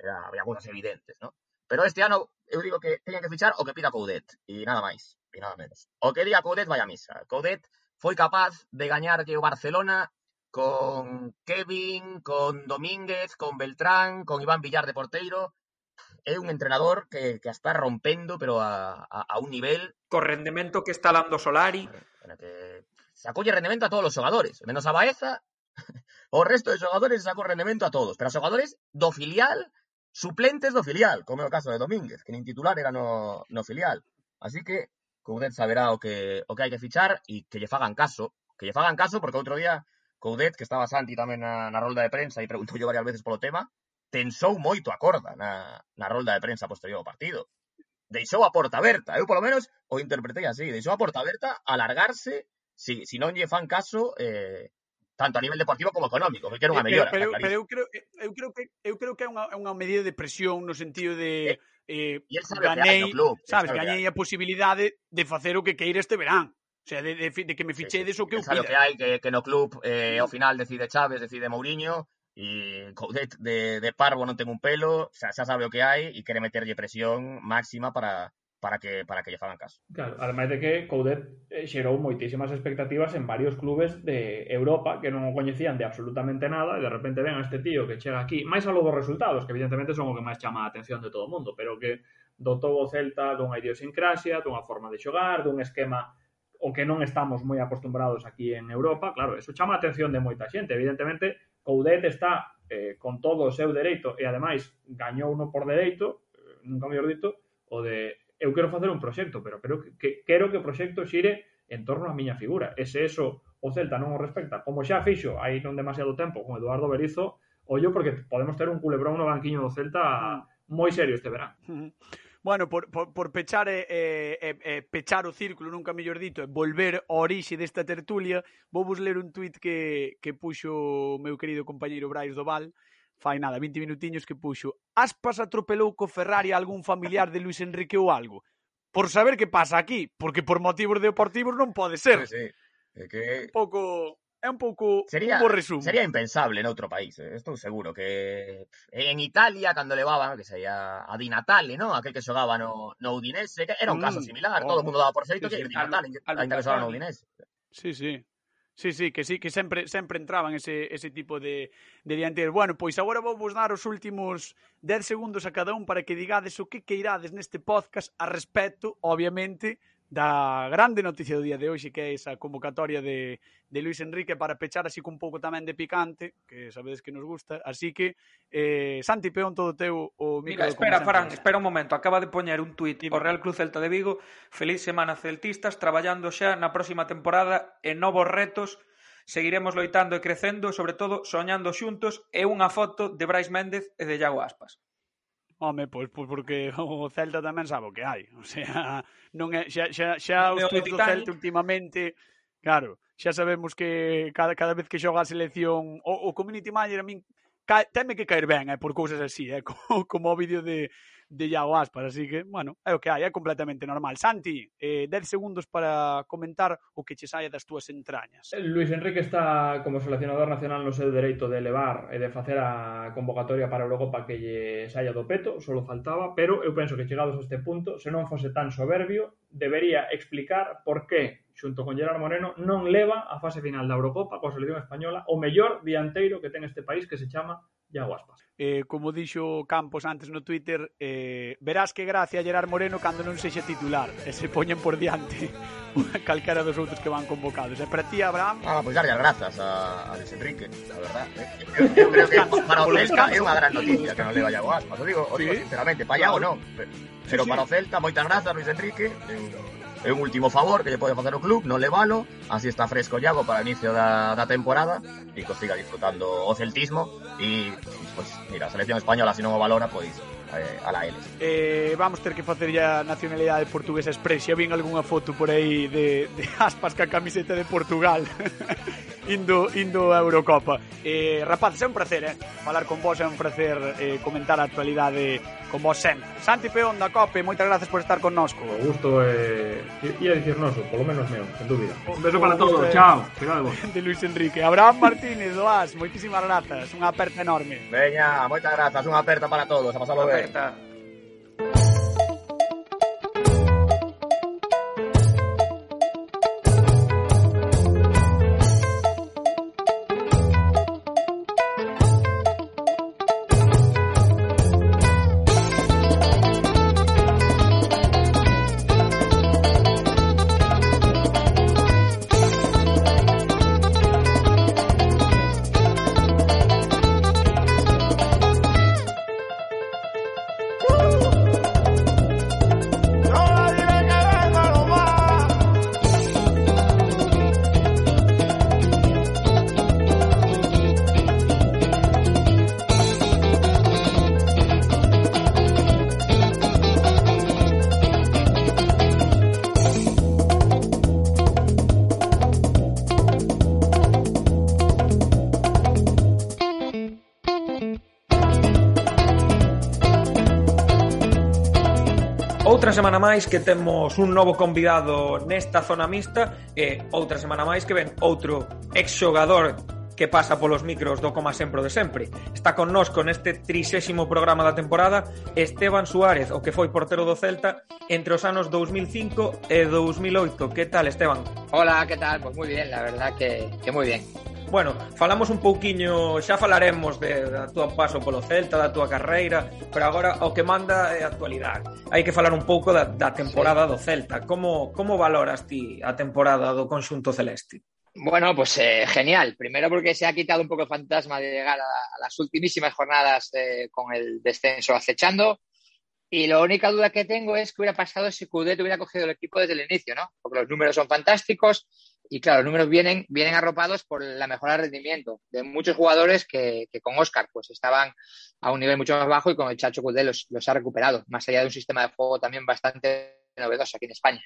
era, había cousas evidentes, ¿no? Pero este ano eu digo que teñen que fichar o que pida Coudet, e nada máis, e nada menos. O que diga Coudet vai a misa. Coudet foi capaz de gañarlle o Barcelona con Kevin, con Domínguez, con Beltrán, con Iván Villar de porteiro, é un entrenador que, que a está rompendo, pero a, a, a un nivel... Co rendemento que está dando Solari. Bueno, que sacolle rendemento a todos os xogadores, menos a Baeza, o resto de xogadores sacou rendemento a todos, pero a xogadores do filial, suplentes do filial, como é o caso de Domínguez, que nin titular era no, no filial. Así que Coudet saberá o que, o que hai que fichar e que lle fagan caso, que lle fagan caso porque outro día Coudet, que estaba Santi tamén na, na rolda de prensa e preguntou yo varias veces polo tema, tensou moito a corda na, na rolda de prensa posterior ao partido. Deixou a porta aberta, eu polo menos o interpretei así, deixou a porta aberta a largarse si, si non lle fan caso eh, tanto a nivel deportivo como económico, que era unha eh, mellora. Pero, pero, pero eu, creo, eh, eu creo que eu creo que é unha, unha medida de presión no sentido de eh, eh sabe ganei, club, sabes, sabe ganei a posibilidade de facer o que queira este verán. O sea, de, de, de que me fichedes sí, sí, o que eu pida. que hai, que, que no club eh, ao final decide Chávez, decide Mourinho, E Coudet de, de Parvo non ten un pelo, xa, xa sabe o que hai e quere meterlle presión máxima para, para que para que lle fagan caso. Claro, ademais de que Coudet eh, xerou moitísimas expectativas en varios clubes de Europa que non o coñecían de absolutamente nada e de repente ven a este tío que chega aquí, máis algo dos resultados, que evidentemente son o que máis chama a atención de todo o mundo, pero que dotou o Celta dunha idiosincrasia, dunha forma de xogar, dun esquema o que non estamos moi acostumbrados aquí en Europa, claro, eso chama a atención de moita xente, evidentemente Coudet está eh, con todo o seu dereito e ademais gañou uno por dereito, eh, nunca mellor dito, o de eu quero facer un proxecto, pero creo que, que quero que o proxecto xire en torno á miña figura. E se eso o Celta non o respecta, como xa fixo aí non demasiado tempo con Eduardo Berizo, ollo porque podemos ter un culebrón no banquiño do Celta mm. moi serio este verán. Mm-hmm bueno, por, por, por pechar e, e, e, pechar o círculo, nunca mellor dito, e volver ao orixe desta tertulia, vou vos ler un tuit que, que puxo o meu querido compañeiro Brais Doval, fai nada, 20 minutiños que puxo. Aspas atropelou co Ferrari a algún familiar de Luis Enrique ou algo. Por saber que pasa aquí, porque por motivos deportivos non pode ser. Sí, sí. É que... Un pouco é un pouco sería, un bo resumo. Sería impensable noutro país, eh? estou seguro que en Italia cando levaban, que sería a Di Natale, ¿no? Aquel que xogaba no, no Udinese, que era un caso mm, similar, oh, todo o mundo daba por feito sí, que sí, Di Natale, al, que xogaba no Udinese. Sí, sí. Sí, sí, que sí, que sempre sempre entraban ese, ese tipo de, de dianteiros. Bueno, pois agora vou vos dar os últimos 10 segundos a cada un para que digades o que queirades neste podcast a respecto, obviamente, da grande noticia do día de hoxe que é esa convocatoria de, de Luis Enrique para pechar así cun pouco tamén de picante que sabedes que nos gusta, así que eh, Santi Peón todo teu o micro Mira, espera Fran, espera un momento. Acaba de poñer un tuit o Real Club Celta de Vigo. Feliz semana celtistas traballando xa na próxima temporada en novos retos. Seguiremos loitando e crecendo sobre todo soñando xuntos e unha foto de Brais Méndez e de Iago Aspas. Home, pois, pois porque o Celta tamén sabe o que hai. O sea, non é, xa, xa, xa os tweets do Celta últimamente, claro, xa sabemos que cada, cada vez que xoga a selección, o, o community manager a min ca, teme que caer ben, eh, por cousas así, eh, como, como o vídeo de de Iago Aspas, así que, bueno, é o que hai, é completamente normal. Santi, eh, 10 segundos para comentar o que che saia das túas entrañas. Eh, Luis Enrique está como seleccionador nacional no seu dereito de elevar e de facer a convocatoria para a Europa que lle saia do peto, solo faltaba, pero eu penso que chegados a este punto, se non fose tan soberbio, debería explicar por que xunto con Gerard Moreno, non leva a fase final da Eurocopa coa selección española o mellor dianteiro que ten este país que se chama Iago Aspas. Eh, como dixo Campos antes no Twitter, eh, verás que gracia a Gerard Moreno cando non sexa titular e se poñen por diante calquera dos outros que van convocados. E para ti, Abraham? Ah, pois pues darlle as grazas a, a Luis Enrique, a verdad. Eh? Eu, eu creo que para o Celta é unha gran noticia que non leva Iago Aspas. O digo, o digo ¿Sí? sinceramente, para Iago non, pero, pero para o Celta moitas grazas Luis Enrique. Eh, É un último favor que lle pode facer o club, non levalo, así está fresco Iago para o inicio da, da temporada e que siga disfrutando o celtismo e, pois, mira, a selección española, se non o valora, pois, eh, a la L. Eh, vamos ter que facer ya nacionalidade portuguesa express. Xa vin algunha foto por aí de, de aspas ca camiseta de Portugal. indo, indo a Eurocopa. Eh, rapaz, é un placer, eh? Falar con vos é un placer eh, comentar a actualidade con vos sempre. Santi Peón da COPE, moitas gracias por estar con nosco. O gusto é... Eh, ia dicir noso, polo menos meu, sen dúbida. Un beso para todos, eh... chao. Cuidado vos. De Luis Enrique. Abraham Martínez, do AS, moitísimas grazas. Unha aperta enorme. Veña, moitas grazas, unha aperta para todos. A pasalo ben. Aperta. semana máis que temos un novo convidado nesta zona mixta e outra semana máis que ven outro exxogador que pasa polos micros do Coma Sempre de sempre. Está connosco neste trixésimo programa da temporada Esteban Suárez, o que foi portero do Celta entre os anos 2005 e 2008. Que tal, Esteban? Hola, que tal? Pues moi bien, la verdad que, que moi bien. Bueno, falamos un pouquiño, xa falaremos de, da túa paso polo Celta, da túa carreira, pero agora o que manda é a actualidade. Hai que falar un pouco da, da temporada sí. do Celta. Como, como valoras ti a temporada do conxunto celeste? Bueno, pues eh, genial. Primero porque se ha quitado un poco el fantasma de llegar a, a las ultimísimas jornadas eh, con el descenso acechando. Y la única duda que tengo es que hubiera pasado si Cudet hubiera cogido el equipo desde el inicio, ¿no? Porque los números son fantásticos, y, claro, los números vienen, vienen arropados por la mejora de rendimiento de muchos jugadores que, que, con Oscar pues estaban a un nivel mucho más bajo y con el Chacho Cudet los, los ha recuperado, más allá de un sistema de juego también bastante novedoso aquí en España.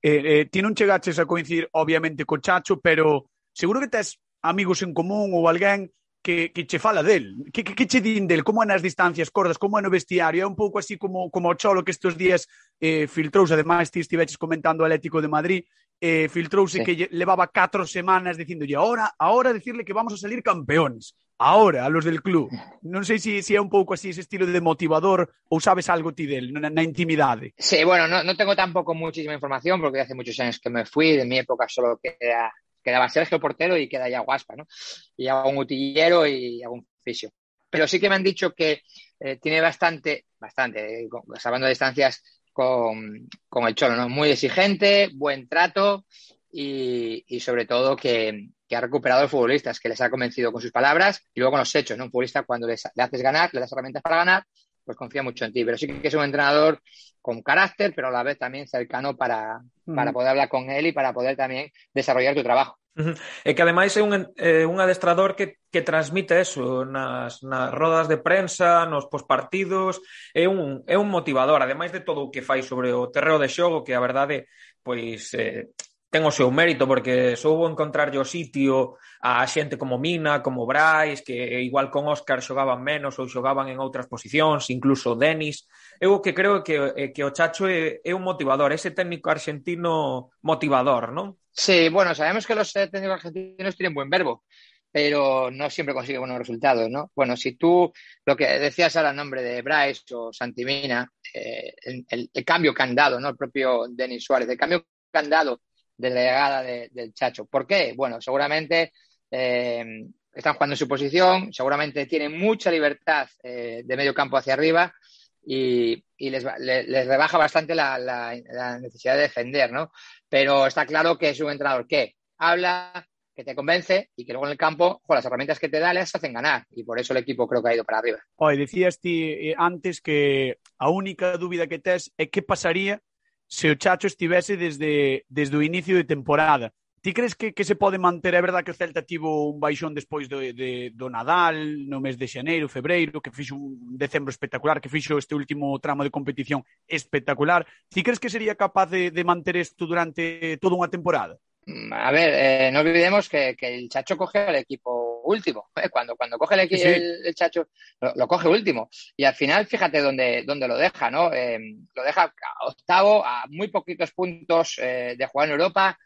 Eh, eh, chegaches a coincidir, obviamente, co Chacho, pero seguro que tes amigos en común ou alguén que, que che fala del. Que, que, que che din del? Como é nas distancias cordas? Como é no vestiario? Un pouco así como, como Cholo que estes días eh, filtrouse, ademais ti estiveches comentando o Atlético de Madrid, eh, filtrouse sí. que lle, levaba 4 semanas dicindolle ahora, ahora decirle que vamos a salir campeones. Ahora, a los del club. Non sei se si, si é un pouco así ese estilo de motivador ou sabes algo ti del, na, na intimidade. Sí, bueno, no, no tengo tampoco muchísima información porque hace muchos años que me fui, de mi época solo queda, quedaba Sergio Portero y queda ya Guaspa, ¿no? Y un utillero y un fisio. Pero sí que me han dicho que eh, tiene bastante, bastante, eh, hablando de distancias con, con el Cholo, ¿no? Muy exigente, buen trato y, y sobre todo que, que ha recuperado a los futbolistas, que les ha convencido con sus palabras y luego con los hechos, ¿no? Un futbolista cuando les, le haces ganar, le das herramientas para ganar, pues confía mucho en ti. Pero sí que es un entrenador con carácter, pero a la vez también cercano para, mm. para poder hablar con él y para poder también desarrollar tu trabajo. E que ademais é un, é un adestrador que, que transmite eso nas, nas rodas de prensa, nos pospartidos, é un, é un motivador, ademais de todo o que fai sobre o terreo de xogo, que a verdade pois eh, ten o seu mérito porque soubo encontrarlle o sitio a xente como Mina, como Brais, que igual con Óscar xogaban menos ou xogaban en outras posicións, incluso Denis. Eu o que creo que, que o Chacho é, é un motivador, ese técnico argentino motivador, non? Sí, bueno, sabemos que los técnicos argentinos tienen buen verbo, pero no siempre consigue buenos resultados, ¿no? Bueno, si tú lo que decías ahora nombre de Bryce o Santimina, eh, el, el, cambio que han dado, ¿no? El propio Denis Suárez, el cambio que han dado de la llegada de, del Chacho. ¿Por qué? Bueno, seguramente eh, están jugando en su posición, seguramente tienen mucha libertad eh, de medio campo hacia arriba y, y les, les, rebaja bastante la, la, la, necesidad de defender, ¿no? Pero está claro que es un entrenador que habla, que te convence y que luego en el campo, con las herramientas que te da, les hacen ganar. Y por eso el equipo creo que ha ido para arriba. Oye, decías ti eh, antes que a única dúbida que tes é que pasaría se o Chacho estivese desde, desde o inicio de temporada. Ti crees que, que se pode manter? É verdade que o Celta tivo un baixón despois do, de, do Nadal, no mes de xaneiro, febreiro, que fixo un decembro espectacular, que fixo este último tramo de competición espectacular. Ti crees que sería capaz de, de manter isto durante toda unha temporada? Mm, a ver, eh, no olvidemos que, que el Chacho coge al equipo último. Eh, cuando, cuando coge el, sí. el, el Chacho, lo, lo, coge último. Y al final, fíjate dónde, dónde lo deja, ¿no? Eh, lo deja octavo, a muy poquitos puntos eh, de jugar en Europa.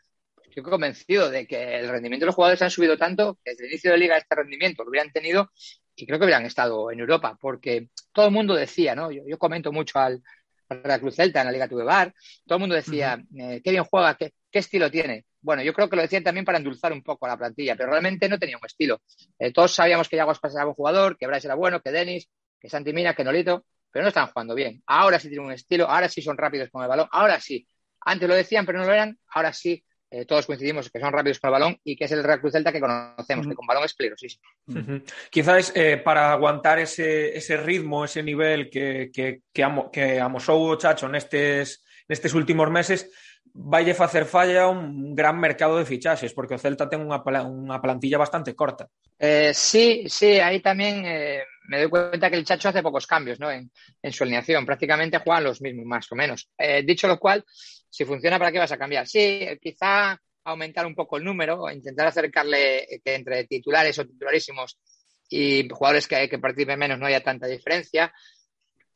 Estoy convencido de que el rendimiento de los jugadores han subido tanto que desde el inicio de la liga este rendimiento lo hubieran tenido y creo que hubieran estado en Europa, porque todo el mundo decía, ¿no? Yo, yo comento mucho al, al Real Cruz Celta en la Liga Tubebar, todo el mundo decía, uh -huh. eh, qué bien juega, qué, qué estilo tiene bueno, yo creo que lo decían también para endulzar un poco a la plantilla, pero realmente no tenía un estilo. Eh, todos sabíamos que Yaguas pasaba un jugador, que Bryce era bueno, que Denis, que Santimina, que Nolito, pero no estaban jugando bien. Ahora sí tienen un estilo, ahora sí son rápidos con el balón, ahora sí. Antes lo decían, pero no lo eran, ahora sí eh, todos coincidimos que son rápidos con el balón y que es el Real Cruz Celta que conocemos, uh -huh. que con balón es peligrosísimo. Uh -huh. Quizás eh, para aguantar ese, ese ritmo, ese nivel que, que, que, amo, que amosou o Chacho nestes, nestes últimos meses, vaille facer falla un gran mercado de fichaxes, porque o Celta ten unha, unha plantilla bastante corta. Eh, sí, sí, ahí también eh, me doy cuenta que el Chacho hace pocos cambios ¿no? en, en su alineación, prácticamente juegan los mismos, más o menos. Eh, dicho lo cual, si funciona, ¿para qué vas a cambiar? Sí, quizá aumentar un poco el número, intentar acercarle que entre titulares o titularísimos y jugadores que, que participen menos no haya tanta diferencia.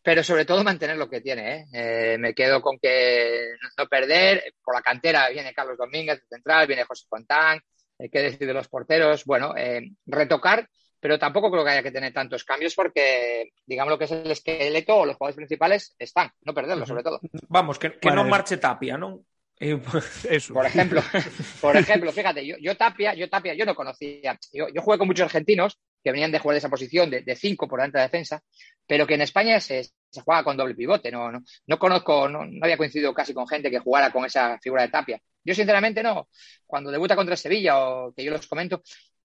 pero sobre todo mantener lo que tiene. ¿eh? Eh, me quedo con que no perder. Por la cantera viene Carlos Domínguez central, viene José Fontán, eh, qué decir de los porteros. Bueno, eh, retocar, pero tampoco creo que haya que tener tantos cambios porque, digamos, lo que es el esqueleto o los jugadores principales están, no perderlos, sobre todo. Vamos, que, non marche Tapia, non? Eh, Eso. Por ejemplo, por ejemplo, fíjate, yo, yo Tapia, yo Tapia, yo no conocía. Yo, yo jugué con muchos argentinos que venían de jugar de esa posición, de, de cinco por delante de la defensa, pero que en España se, se juega con doble pivote. No, no, no conozco, no, no había coincidido casi con gente que jugara con esa figura de Tapia. Yo, sinceramente, no. Cuando debuta contra Sevilla, o que yo los comento,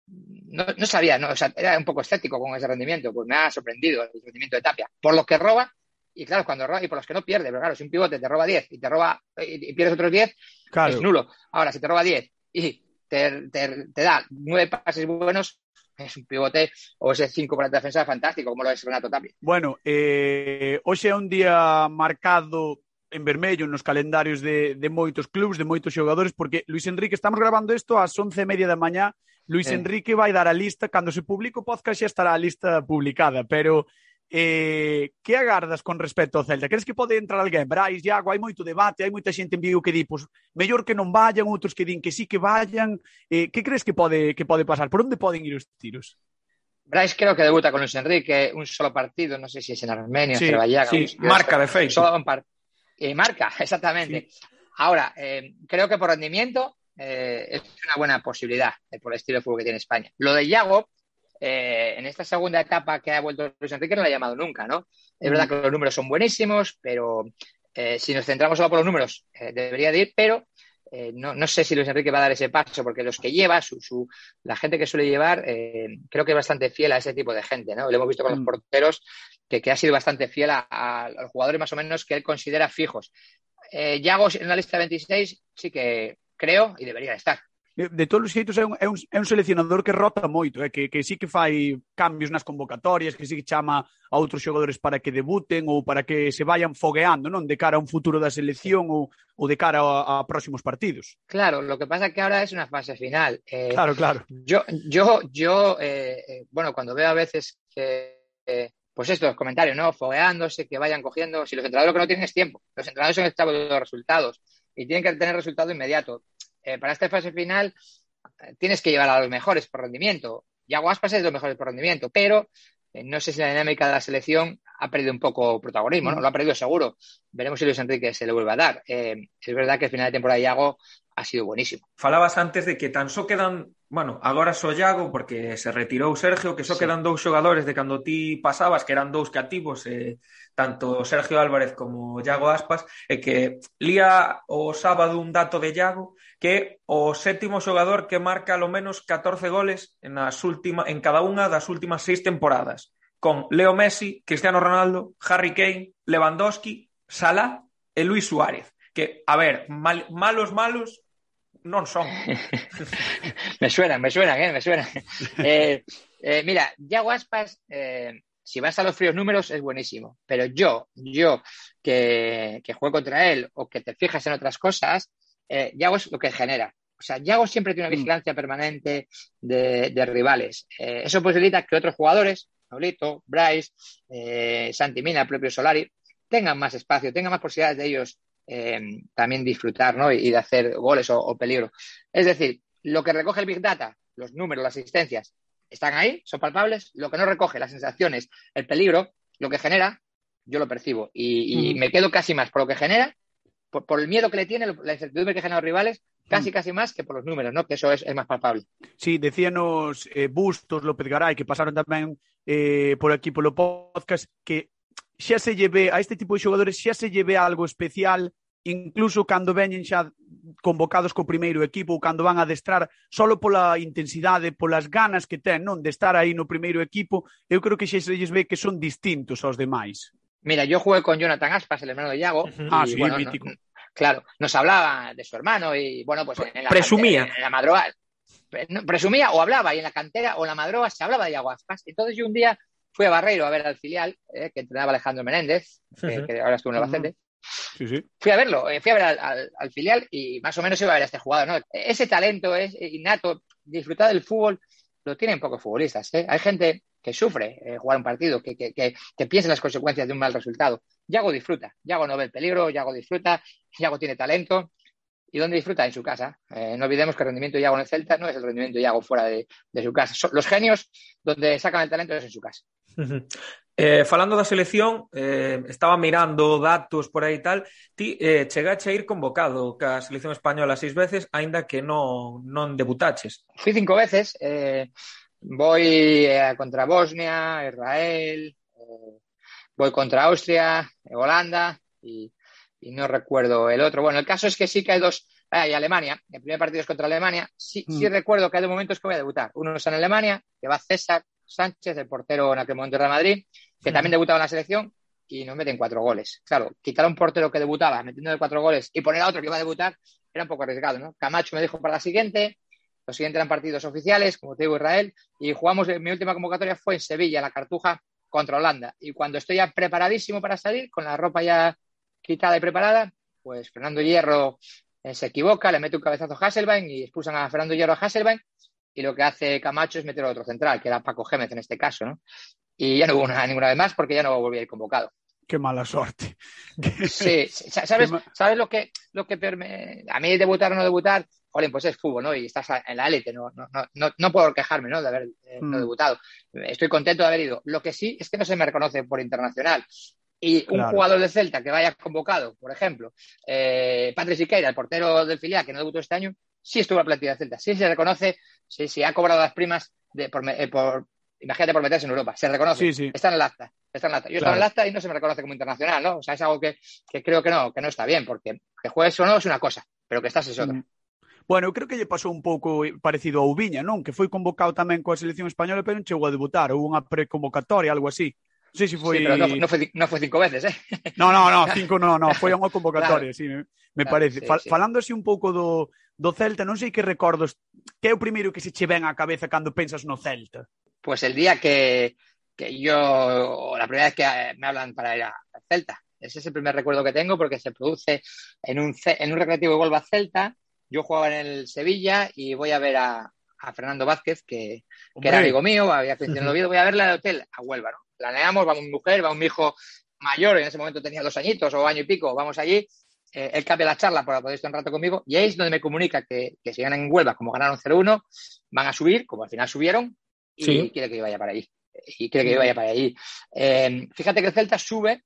no, no sabía, no, o sea, era un poco escéptico con ese rendimiento, pues me ha sorprendido el rendimiento de Tapia. Por lo que roba, y claro, cuando roba, y por los que no pierde, pero claro, si un pivote te roba 10 y te roba y, y pierdes otros 10, Claro. es nulo. Ahora, si te roba 10 y te, te, te da nueve pases buenos, es un pivote o ese 5 para la defensa fantástico, como lo es Renato Tapia. Bueno, eh, hoxe é un día marcado en vermello nos calendarios de, de moitos clubs, de moitos xogadores, porque Luis Enrique, estamos grabando isto ás once e media da mañá, Luis eh. Enrique vai dar a lista, cando se publique o podcast xa estará a lista publicada, pero eh, que agardas con respecto ao Celta? Crees que pode entrar alguén? Brais, Iago, hai moito debate, hai moita xente en vivo que di, pois, mellor que non vayan, outros que din que sí que vayan. Eh, que crees que pode que pode pasar? Por onde poden ir os tiros? Brais creo que debuta con Luis Enrique un solo partido, non sei sé si se é en Armenia, sí, Azerbaiyán. Sí, un... marca de feito. Solo un par... Eh, marca, exactamente. Sí. Ahora, eh, creo que por rendimiento eh, es una buena posibilidad eh, por el estilo de fútbol que tiene España. Lo de Yago, eh, en esta segunda etapa que ha vuelto Luis Enrique no lo ha llamado nunca, ¿no? Es verdad que los números son buenísimos, pero si nos centramos solo por los números, debería de ir, pero no, no sé si Luis Enrique va a dar ese paso, porque los que lleva, su, su, la gente que suele llevar, creo que es bastante fiel a ese tipo de gente, ¿no? Lo hemos visto con Mm. los porteros, que, que ha sido bastante fiel a, a los jugadores más o menos que él considera fijos. Eh, Yago en la lista 26 sí que creo, e debería estar. Eh, de todos os xeitos é un, é un, é un seleccionador que rota moito, é que, que sí que fai cambios nas convocatorias, que sí que chama a outros xogadores para que debuten ou para que se vayan fogueando, non? De cara a un futuro da selección ou, ou de cara a, a próximos partidos. Claro, lo que pasa que ahora es una fase final. Eh, claro, claro. Yo, yo, yo eh, eh bueno, cuando veo a veces que, eh, pues estos comentarios, ¿no? Fogueándose, que vayan cogiendo, si los entrenadores lo que no tienen es tiempo, los entrenadores son esclavos de los resultados. Y tienen que tener resultado inmediato. Eh, para esta fase final eh, tienes que llevar a los mejores por rendimiento. Yago Aspas es de los mejores por rendimiento, pero eh, no sé si la dinámica de la selección ha perdido un poco protagonismo, ¿no? Lo ha perdido seguro. Veremos si Luis Enrique se le vuelve a dar. Eh, es verdad que el final de temporada de Yago ha sido buenísimo. Falabas antes de que tan só quedan, bueno, agora só Iago porque se retirou Sergio, que só Sí. quedan dous xogadores de cando ti pasabas, que eran dous cativos, eh, tanto Sergio Álvarez como Iago Aspas, é que lía o sábado un dato de Iago que é o sétimo xogador que marca lo menos 14 goles nas última, en cada unha das últimas seis temporadas, con Leo Messi, Cristiano Ronaldo, Harry Kane, Lewandowski, Salah e Luis Suárez. Que, a ver, mal, malos, malos, non son. me suenan, me suenan, eh, me suenan. Eh, eh, mira, Yago Aspas, eh, si vas a los fríos números, es buenísimo. Pero yo, yo que, que juego contra él o que te fijas en otras cosas, eh, Yago es lo que genera. O sea, Yago siempre tiene una vigilancia permanente de, de rivales. Eh, eso posibilita que otros jugadores, Pablito, Bryce, eh, Santi Mina, el propio Solari, tengan más espacio, tengan más posibilidades de ellos eh, también disfrutar ¿no? y, y de hacer goles o, o peligro. Es decir, lo que recoge el Big Data, los números, las asistencias, están ahí, son palpables. Lo que no recoge, las sensaciones, el peligro, lo que genera, yo lo percibo. Y, y Mm. me quedo casi más por lo que genera, por, por el miedo que le tiene, la incertidumbre que generan los rivales, casi, casi más que por los números, ¿no? Que eso es, es más palpable. Sí, decíanos eh, Bustos, López Garay, que pasaron tamén eh, por aquí polo podcast, que xa se lleve a este tipo de xogadores xa se lleve algo especial incluso cando veñen xa convocados co primeiro equipo ou cando van a adestrar solo pola intensidade, polas ganas que ten, non, de estar aí no primeiro equipo, eu creo que xa se lles ve que son distintos aos demais. Mira, yo jugué con Jonathan Aspas, el hermano de Iago. Uh ah, -huh. Sí, bueno, mítico. No, claro, nos hablaba de su hermano y, bueno, pues en la, Presumía. En, en la madrugada presumía o hablaba y en la cantera o en la madroga se hablaba de Iago Aspas. Entonces yo un día fui a Barreiro a ver al filial eh, que entrenaba Alejandro Menéndez, uh -huh. que, que, ahora estuvo en Albacete, uh -huh. Sí, sí. Fui a verlo, eh, fui a ver al, al- al filial y más o menos iba a ver a este jugador, ¿no? Ese talento es innato, disfrutar del fútbol, lo tienen pocos futbolistas, ¿eh? Hay gente que sufre eh, jugar un partido, que, que, que, que piensa en las consecuencias de un mal resultado. Yago disfruta, Yago no ve el peligro, Yago disfruta, Yago tiene talento. ¿Y dónde disfruta? En su casa. Eh, no olvidemos que el rendimiento de Yago en el Celta no es el rendimiento de Yago fuera de, de su casa. Son los genios donde sacan el talento es en su casa. Eh, falando da selección, eh, estaba mirando datos por aí e tal, ti eh, chegache a ir convocado ca selección española seis veces, aínda que non, non debutaches. Fui cinco veces, eh, voy eh, contra Bosnia, Israel, eh, voy contra Austria, Holanda y, y, no recuerdo el otro. Bueno, el caso es que sí que hay dos, ah, y Alemania, el primer partido es contra Alemania, sí, mm. sí recuerdo que hay dos momentos que voy a debutar. Uno es en Alemania, que va César Sánchez, el portero en aquel momento de Real Madrid, que también debutaba en la selección y nos meten cuatro goles. Claro, quitar a un portero que debutaba metiendo cuatro goles y poner a otro que iba a debutar era un poco arriesgado, ¿no? Camacho me dijo para la siguiente, los siguientes eran partidos oficiales, como te digo, Israel, y jugamos, mi última convocatoria fue en Sevilla, la Cartuja, contra Holanda. Y cuando estoy ya preparadísimo para salir, con la ropa ya quitada y preparada, pues Fernando Hierro eh, se equivoca, le mete un cabezazo a Hasselbein y expulsan a Fernando Hierro a Hasselbein y lo que hace Camacho es meter a otro central, que era Paco Gémez en este caso, ¿no? Y ya no hubo nada, ninguna vez más porque ya no volví a ir convocado. Qué mala suerte. Sí, ¿sabes, ¿sabes lo que, lo que peor me... A mí debutar o no debutar, joder, pues es fútbol, ¿no? Y estás en la élite, no, no, no, no puedo quejarme, ¿no? De haber eh, no mm. debutado. Estoy contento de haber ido. Lo que sí es que no se me reconoce por internacional. Y un jugador de Celta que vaya convocado, por ejemplo, eh, Patrick Siqueira, el portero del filial que no debutó este año, sí estuvo en la plantilla de Celta, sí se reconoce, sí, sí ha cobrado las primas de, por, eh, por, imagínate por meterse en Europa, se reconoce, sí, sí. está en el acta, está en el acta. Yo claro. estaba en el acta y no se me reconoce como internacional, ¿no? O sea, es algo que, que creo que no, que no está bien, porque que juegues o no es una cosa, pero que estás es otra. Mm. Bueno, eu creo que lle pasou un pouco parecido a Ubiña, non? Que foi convocado tamén coa selección española, pero non chegou a debutar, ou unha preconvocatoria, algo así. Sei se foi... Sí, pero no, no, foi, no foi cinco veces, eh? No, no, no, cinco no, no, foi unha convocatoria, claro. sí, me, me claro, parece. Sí, Fal, sí. Falando así un pouco do, do Celta, non sei que recordos, que é o primeiro que se che ven á cabeza cando pensas no Celta? Pues el día que, que yo, la primera vez que me hablan para ir a Celta, ese es el primer recuerdo que tengo porque se produce en un, en un recreativo de Golba Celta, yo jugaba en el Sevilla y voy a ver a, a Fernando Vázquez, que, que, era amigo mío, había -huh. voy a verla al hotel a Huelva, ¿no? Planeamos, va mi mujer, va un hijo mayor, en ese momento tenía dos añitos o año y pico, vamos allí, eh, él cambia la charla para poder estar un rato conmigo y ahí es donde me comunica que, que si ganan en Huelva, como ganaron 0-1, van a subir, como al final subieron, y sí. quiere que yo vaya para allí. Y quiere que yo vaya para allí. Eh, fíjate que el Celta sube,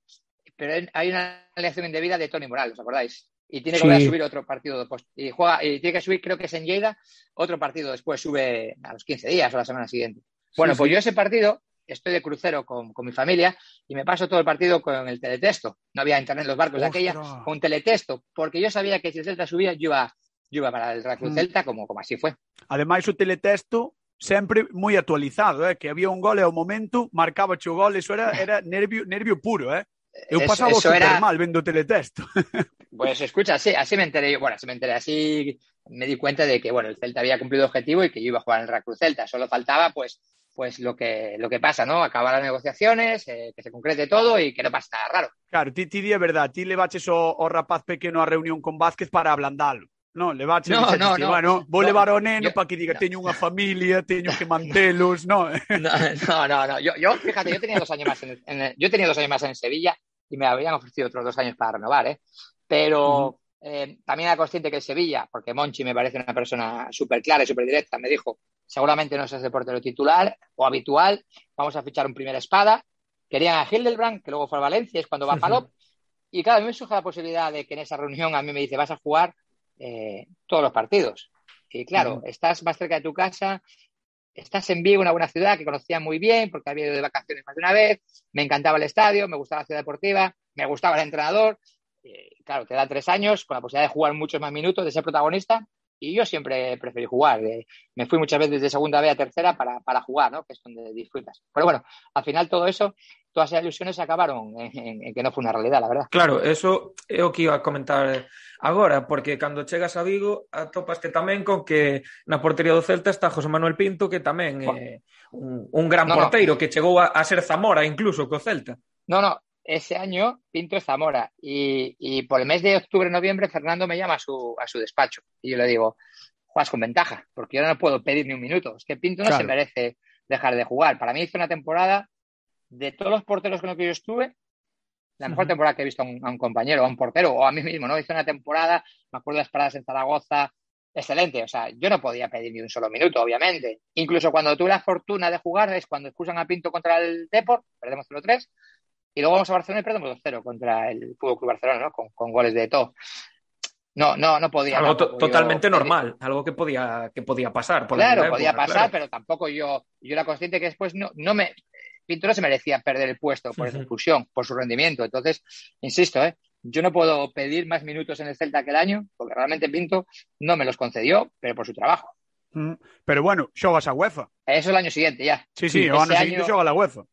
pero hay una aleación indebida de Tony Morales, ¿os acordáis? Y tiene que volver a subir otro partido después. Y juega, y tiene que subir, creo que es en Lleida, otro partido después, sube a los 15 días o la semana siguiente. Bueno, sí, pues sí. yo ese partido estoy de crucero con, con, mi familia y me paso todo el partido con el teletexto. No había internet en los barcos Ostras. de aquella, con teletexto, porque yo sabía que si el Celta subía, yo iba, yo iba para el Cruz mm. Celta, como, como así fue. Además, o teletexto sempre moi actualizado, eh? que había un gol e ao momento marcaba o gol, eso era, era nervio, nervio puro, eh? Eu pasaba eso, super era... mal vendo teletexto. Pues escucha, así, así me enteré, bueno, así me enteré, así me di cuenta de que, bueno, el Celta había cumplido objetivo y que yo iba a jugar en el Racruz Celta. Solo faltaba, pues, pues lo que, lo que pasa, ¿no? Acabar las negociaciones, eh, que se concrete todo y que no pase nada raro. Claro, ti, ti é verdad, ti le baches o, o rapaz pequeno a reunión con Vázquez para ablandalo. No, le baches no, no, no, bueno, vou no, levar ao neno yo, para que diga, no. teño unha familia, teño que mantelos, no. no, no, no, yo, yo, fíjate, yo tenía dos años más en, en, yo tenía dos años más en Sevilla y me habían ofrecido otros dos años para renovar, ¿eh? Pero uh -huh. eh, también era consciente que el Sevilla, porque Monchi me parece una persona súper clara y súper directa, me dijo, seguramente no seas el portero titular o habitual, vamos a fichar un primera espada. Querían a Hildebrand, que luego fue a Valencia, es cuando va a Palop. Uh -huh. Y claro, a mí me surge la posibilidad de que en esa reunión a mí me dice, vas a jugar eh, todos los partidos. Y claro, uh -huh. estás más cerca de tu casa, estás en Vigo, una buena ciudad que conocía muy bien porque había ido de vacaciones más de una vez, me encantaba el estadio, me gustaba la ciudad deportiva, me gustaba el entrenador. Y, claro, te da tres años con la posibilidad de jugar muchos más minutos, de ser protagonista. y yo siempre preferí jugar. Eh, me fui muchas veces de segunda B a tercera para, para, jugar, ¿no? que es donde disfrutas. Pero bueno, al final todo eso, todas esas ilusiones se acabaron en, en, en, que no fue una realidad, la verdad. Claro, eso é o que iba a comentar agora, porque cando chegas a Vigo atopaste tamén con que na portería do Celta está José Manuel Pinto, que tamén é eh, un, un gran no, porteiro, no. que chegou a, a ser Zamora incluso co Celta. No, no, ese año Pinto Zamora y, y por el mes de octubre-noviembre Fernando me llama a su, a su despacho y yo le digo, juegas con ventaja, porque yo no puedo pedir ni un minuto, es que Pinto no se merece dejar de jugar. Para mí hizo una temporada de todos los porteros con los que yo estuve, la mejor temporada que he visto a un, a un, compañero, a un portero o a mí mismo, ¿no? Hizo una temporada, me acuerdo de las paradas en Zaragoza, excelente. O sea, yo no podía pedir ni un solo minuto, obviamente. Incluso cuando tuve la fortuna de jugar es cuando excusan a Pinto contra el Deport, perdemos 0-3, y luego vamos a Barcelona y perdemos 2-0 contra el Fútbol Club Barcelona, ¿no? Con, con, goles de todo. No, no, no podía. Algo to totalmente yo, normal, algo que podía, que podía pasar. Por claro, época, podía pasar, claro. pero tampoco yo, yo era consciente que después no, no me. Pinto no se merecía perder el puesto por esa expulsión, por su rendimiento. Entonces, insisto, ¿eh? yo no puedo pedir más minutos en el Celta que el año, porque realmente Pinto no me los concedió, pero por su trabajo. Mm, pero bueno, xogas a UEFA. Eso el año siguiente ya. Sí, sí, o ano seguinte xoga la UEFA.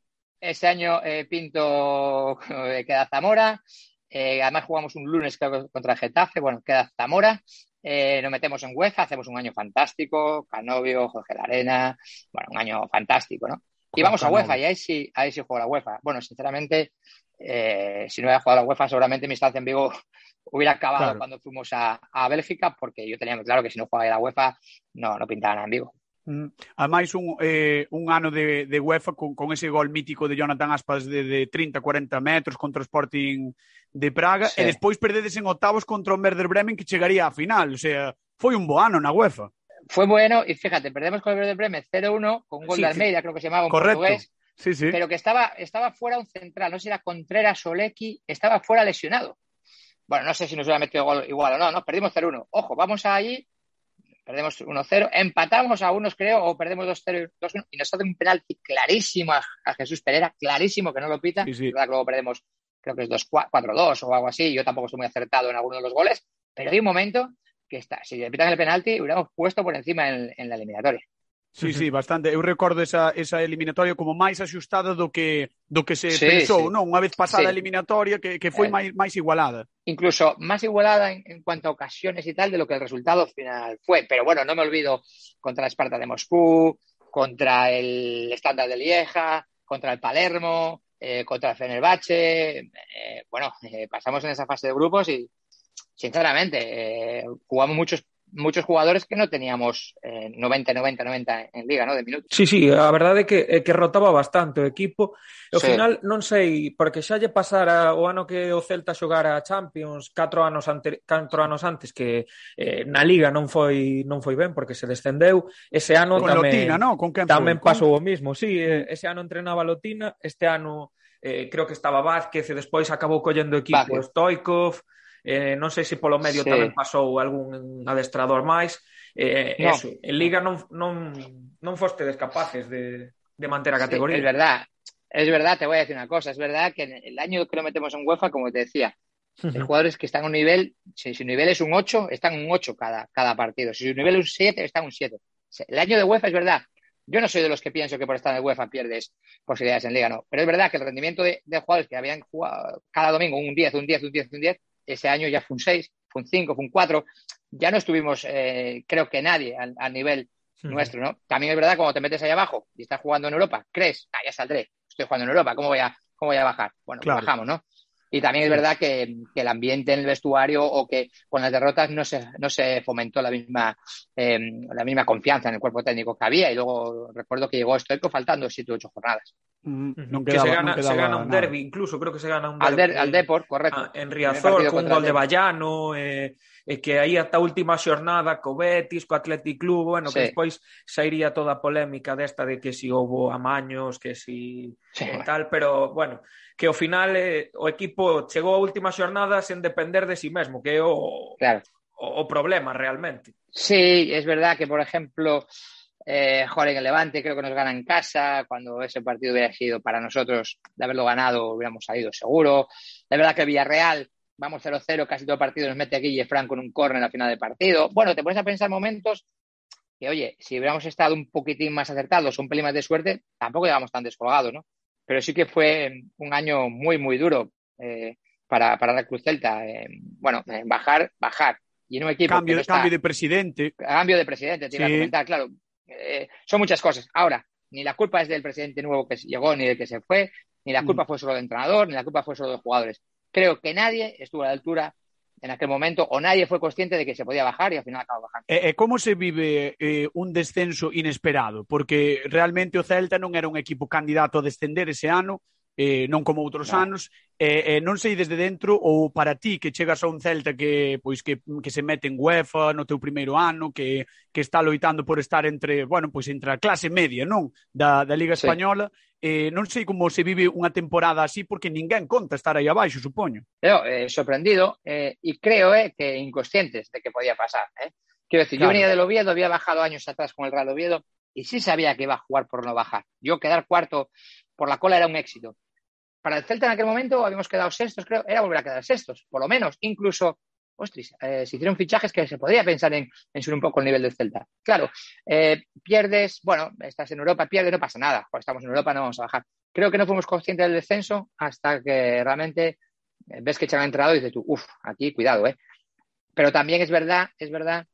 Ese año eh, Pinto eh, queda Zamora, eh, además jugamos un lunes creo, contra Getafe, bueno, queda Zamora, eh, nos metemos en UEFA, hacemos un año fantástico, Canovio, Jorge Larena, bueno, un año fantástico, ¿no? Y vamos a UEFA, y ahí sí, ahí sí juego la UEFA. Bueno, sinceramente, si no hubiera jugado la UEFA, seguramente mi estancia en Vigo hubiera acabado claro. cuando fuimos a, a, Bélgica, porque yo tenía muy claro que si no jugaba la UEFA, no, no pintaba nada en Vigo. Mm. Ademais, un, eh, un ano de, de UEFA con, con ese gol mítico de Jonathan Aspas de, de 30-40 metros contra o Sporting de Praga sí. e despois perdedes en octavos contra o Werder Bremen que chegaría á final, o sea, foi un bo ano na UEFA. Fue bueno y fíjate, perdemos con el Werder Bremen 0-1 con un gol sí, de Almeida, sí. creo que se llamaba un Correcto. portugués. Sí, sí. Pero que estaba, estaba fuera un central, no sé si era Contreras o Lecky, estaba fuera lesionado. Bueno, no sé si nos hubiera metido gol igual o no, no, perdimos 0-1. Ojo, vamos allí, perdemos 1-0, empatamos a unos, creo, o perdemos 2-0 2-1, y nos hace un penalti clarísimo a, a, Jesús Pereira, clarísimo que no lo pita. Sí, sí. ¿verdad? Luego perdemos, creo que es 4-2 o algo así. Yo tampoco estoy muy acertado en alguno de los goles, pero hay un momento que está, si le pitan el penalti, hubiéramos puesto por encima en, en la eliminatoria. Sí, sí, bastante. Eu recordo esa, esa eliminatoria como máis axustada do que do que se sí, pensou, sí. non? Unha vez pasada Sí. a eliminatoria que, que foi Eh. máis, máis igualada. incluso más igualada en, en cuanto a ocasiones y tal de lo que el resultado final fue. Pero bueno, no me olvido contra la Esparta de Moscú, contra el Standard de Lieja, contra el Palermo, eh, contra el Fenerbahce. eh, bueno, eh, pasamos en esa fase de grupos y, sinceramente, jugamos muchos muchos jugadores que no teníamos eh, 90, 90, 90 en liga, ¿no? De minutos. Sí, sí, a verdade é que, é que rotaba bastante o equipo. Ao sí. final, non sei, porque xa lle pasara o ano que o Celta xogara a Champions, 4 anos, ante, 4 anos antes que eh, na liga non foi non foi ben porque se descendeu, ese ano Con tamén Lotina, no? Con quen tamén foi? pasou o mismo. Sí, eh, ese ano entrenaba Lotina, este ano eh, creo que estaba Vázquez e despois acabou collendo equipo Vázquez. Stoikov, Eh, non sei se polo medio Sí. tamén pasou algún adestrador máis. Eh, No. eso, en Liga non, non, non fostedes capaces de, de manter a Sí, categoría. es verdad, es verdad, te voy a decir una cosa, es verdad que en el año que lo metemos en UEFA, como te decía, hay jugadores que están a un nivel, si su nivel es un 8, están un 8 cada, cada partido. Si su nivel es un 7, están un 7. El año de UEFA es verdad. Yo no soy de los que pienso que por estar en UEFA pierdes posibilidades en Liga, no. Pero es verdad que el rendimiento de, de jugadores que habían jugado cada domingo un 10, un 10, un 10, un 10, ese año ya fue un 6, fue un 5, fue un 4. Ya no estuvimos, eh, creo que nadie al, al nivel nuestro, ¿no? También es verdad cuando te metes ahí abajo y estás jugando en Europa, crees, ah, ya saldré, estoy jugando en Europa, ¿cómo voy a, cómo voy a bajar? Bueno, pues Claro. bajamos, ¿no? Y también es verdad que, que el ambiente en el vestuario o que con las derrotas no se, no se fomentó la misma, eh, la misma confianza en el cuerpo técnico que había. Y luego recuerdo que llegó Stoico faltando 7 u 8 jornadas. Mm, que se gana, se gana un derbi, incluso creo que se gana un Al, derbi der, al Deport, correcto. ah, en Riazor con contra gol de Depor. Vallano e que aí ata a última xornada co Betis, co Athletic Club, bueno, sí. que despois sairía toda a polémica desta de que si houbo amaños, que si sí. e tal, pero bueno, que ao final eh, o equipo chegou a última xornada sen depender de si sí mesmo, que é o claro. o, o problema realmente. Sí, es verdad que por ejemplo eh, jugar en el Levante, creo que nos gana en casa, cuando ese partido hubiera sido para nosotros de haberlo ganado hubiéramos salido seguro. La verdad que Villarreal vamos 0-0, casi todo el partido nos mete a Guille Franco en un córner al final del partido. Bueno, te pones a pensar momentos que, oye, si hubiéramos estado un poquitín más acertados, un pelín más de suerte, tampoco llegamos tan descolgados, ¿no? Pero sí que fue un año muy, muy duro eh, para, para la Cruz Celta. Eh, bueno, eh, bajar, bajar. Y en un equipo que Cambio, no de está- cambio de presidente. cambio de presidente, te iba Sí. a comentar, claro. Eh, son muchas cosas. Ahora, ni la culpa es del presidente nuevo que llegó, ni del que se fue, ni la culpa Mm. fue solo del entrenador, ni la culpa fue solo de los jugadores. Creo que nadie estuvo a la altura en aquel momento o nadie fue consciente de que se podía bajar y al final acabó bajando. Eh, eh, e, e como se vive eh, un descenso inesperado? Porque realmente o Celta non era un equipo candidato a descender ese ano, eh, non como outros no. anos, eh, eh, non sei desde dentro ou para ti que chegas a un Celta que pois que, que se mete en UEFA no teu primeiro ano, que, que está loitando por estar entre, bueno, pois entre a clase media, non, da, da Liga Española, eh, non sei como se vive unha temporada así porque ninguén conta estar aí abaixo, supoño. Pero eh, sorprendido eh, y creo eh, que inconscientes de que podía pasar. ¿eh? Quiero decir, Claro. yo venía del Oviedo, había bajado años atrás con el Real Oviedo y sí sabía que iba a jugar por no bajar. Yo quedar cuarto por la cola era un éxito. Para el Celta en aquel momento habíamos quedado sextos, creo, era volver a quedar sextos, por lo menos. Incluso, ostras, eh, se hicieron fichajes que se podría pensar en, en subir un poco el nivel del Celta. Claro, eh, pierdes, bueno, estás en Europa, pierdes, no pasa nada. Pues estamos en Europa, no vamos a bajar. Creo que no fuimos conscientes del descenso hasta que realmente eh, ves que echan entrado y dices tú, uff, aquí cuidado, ¿eh? Pero también es verdad, es verdad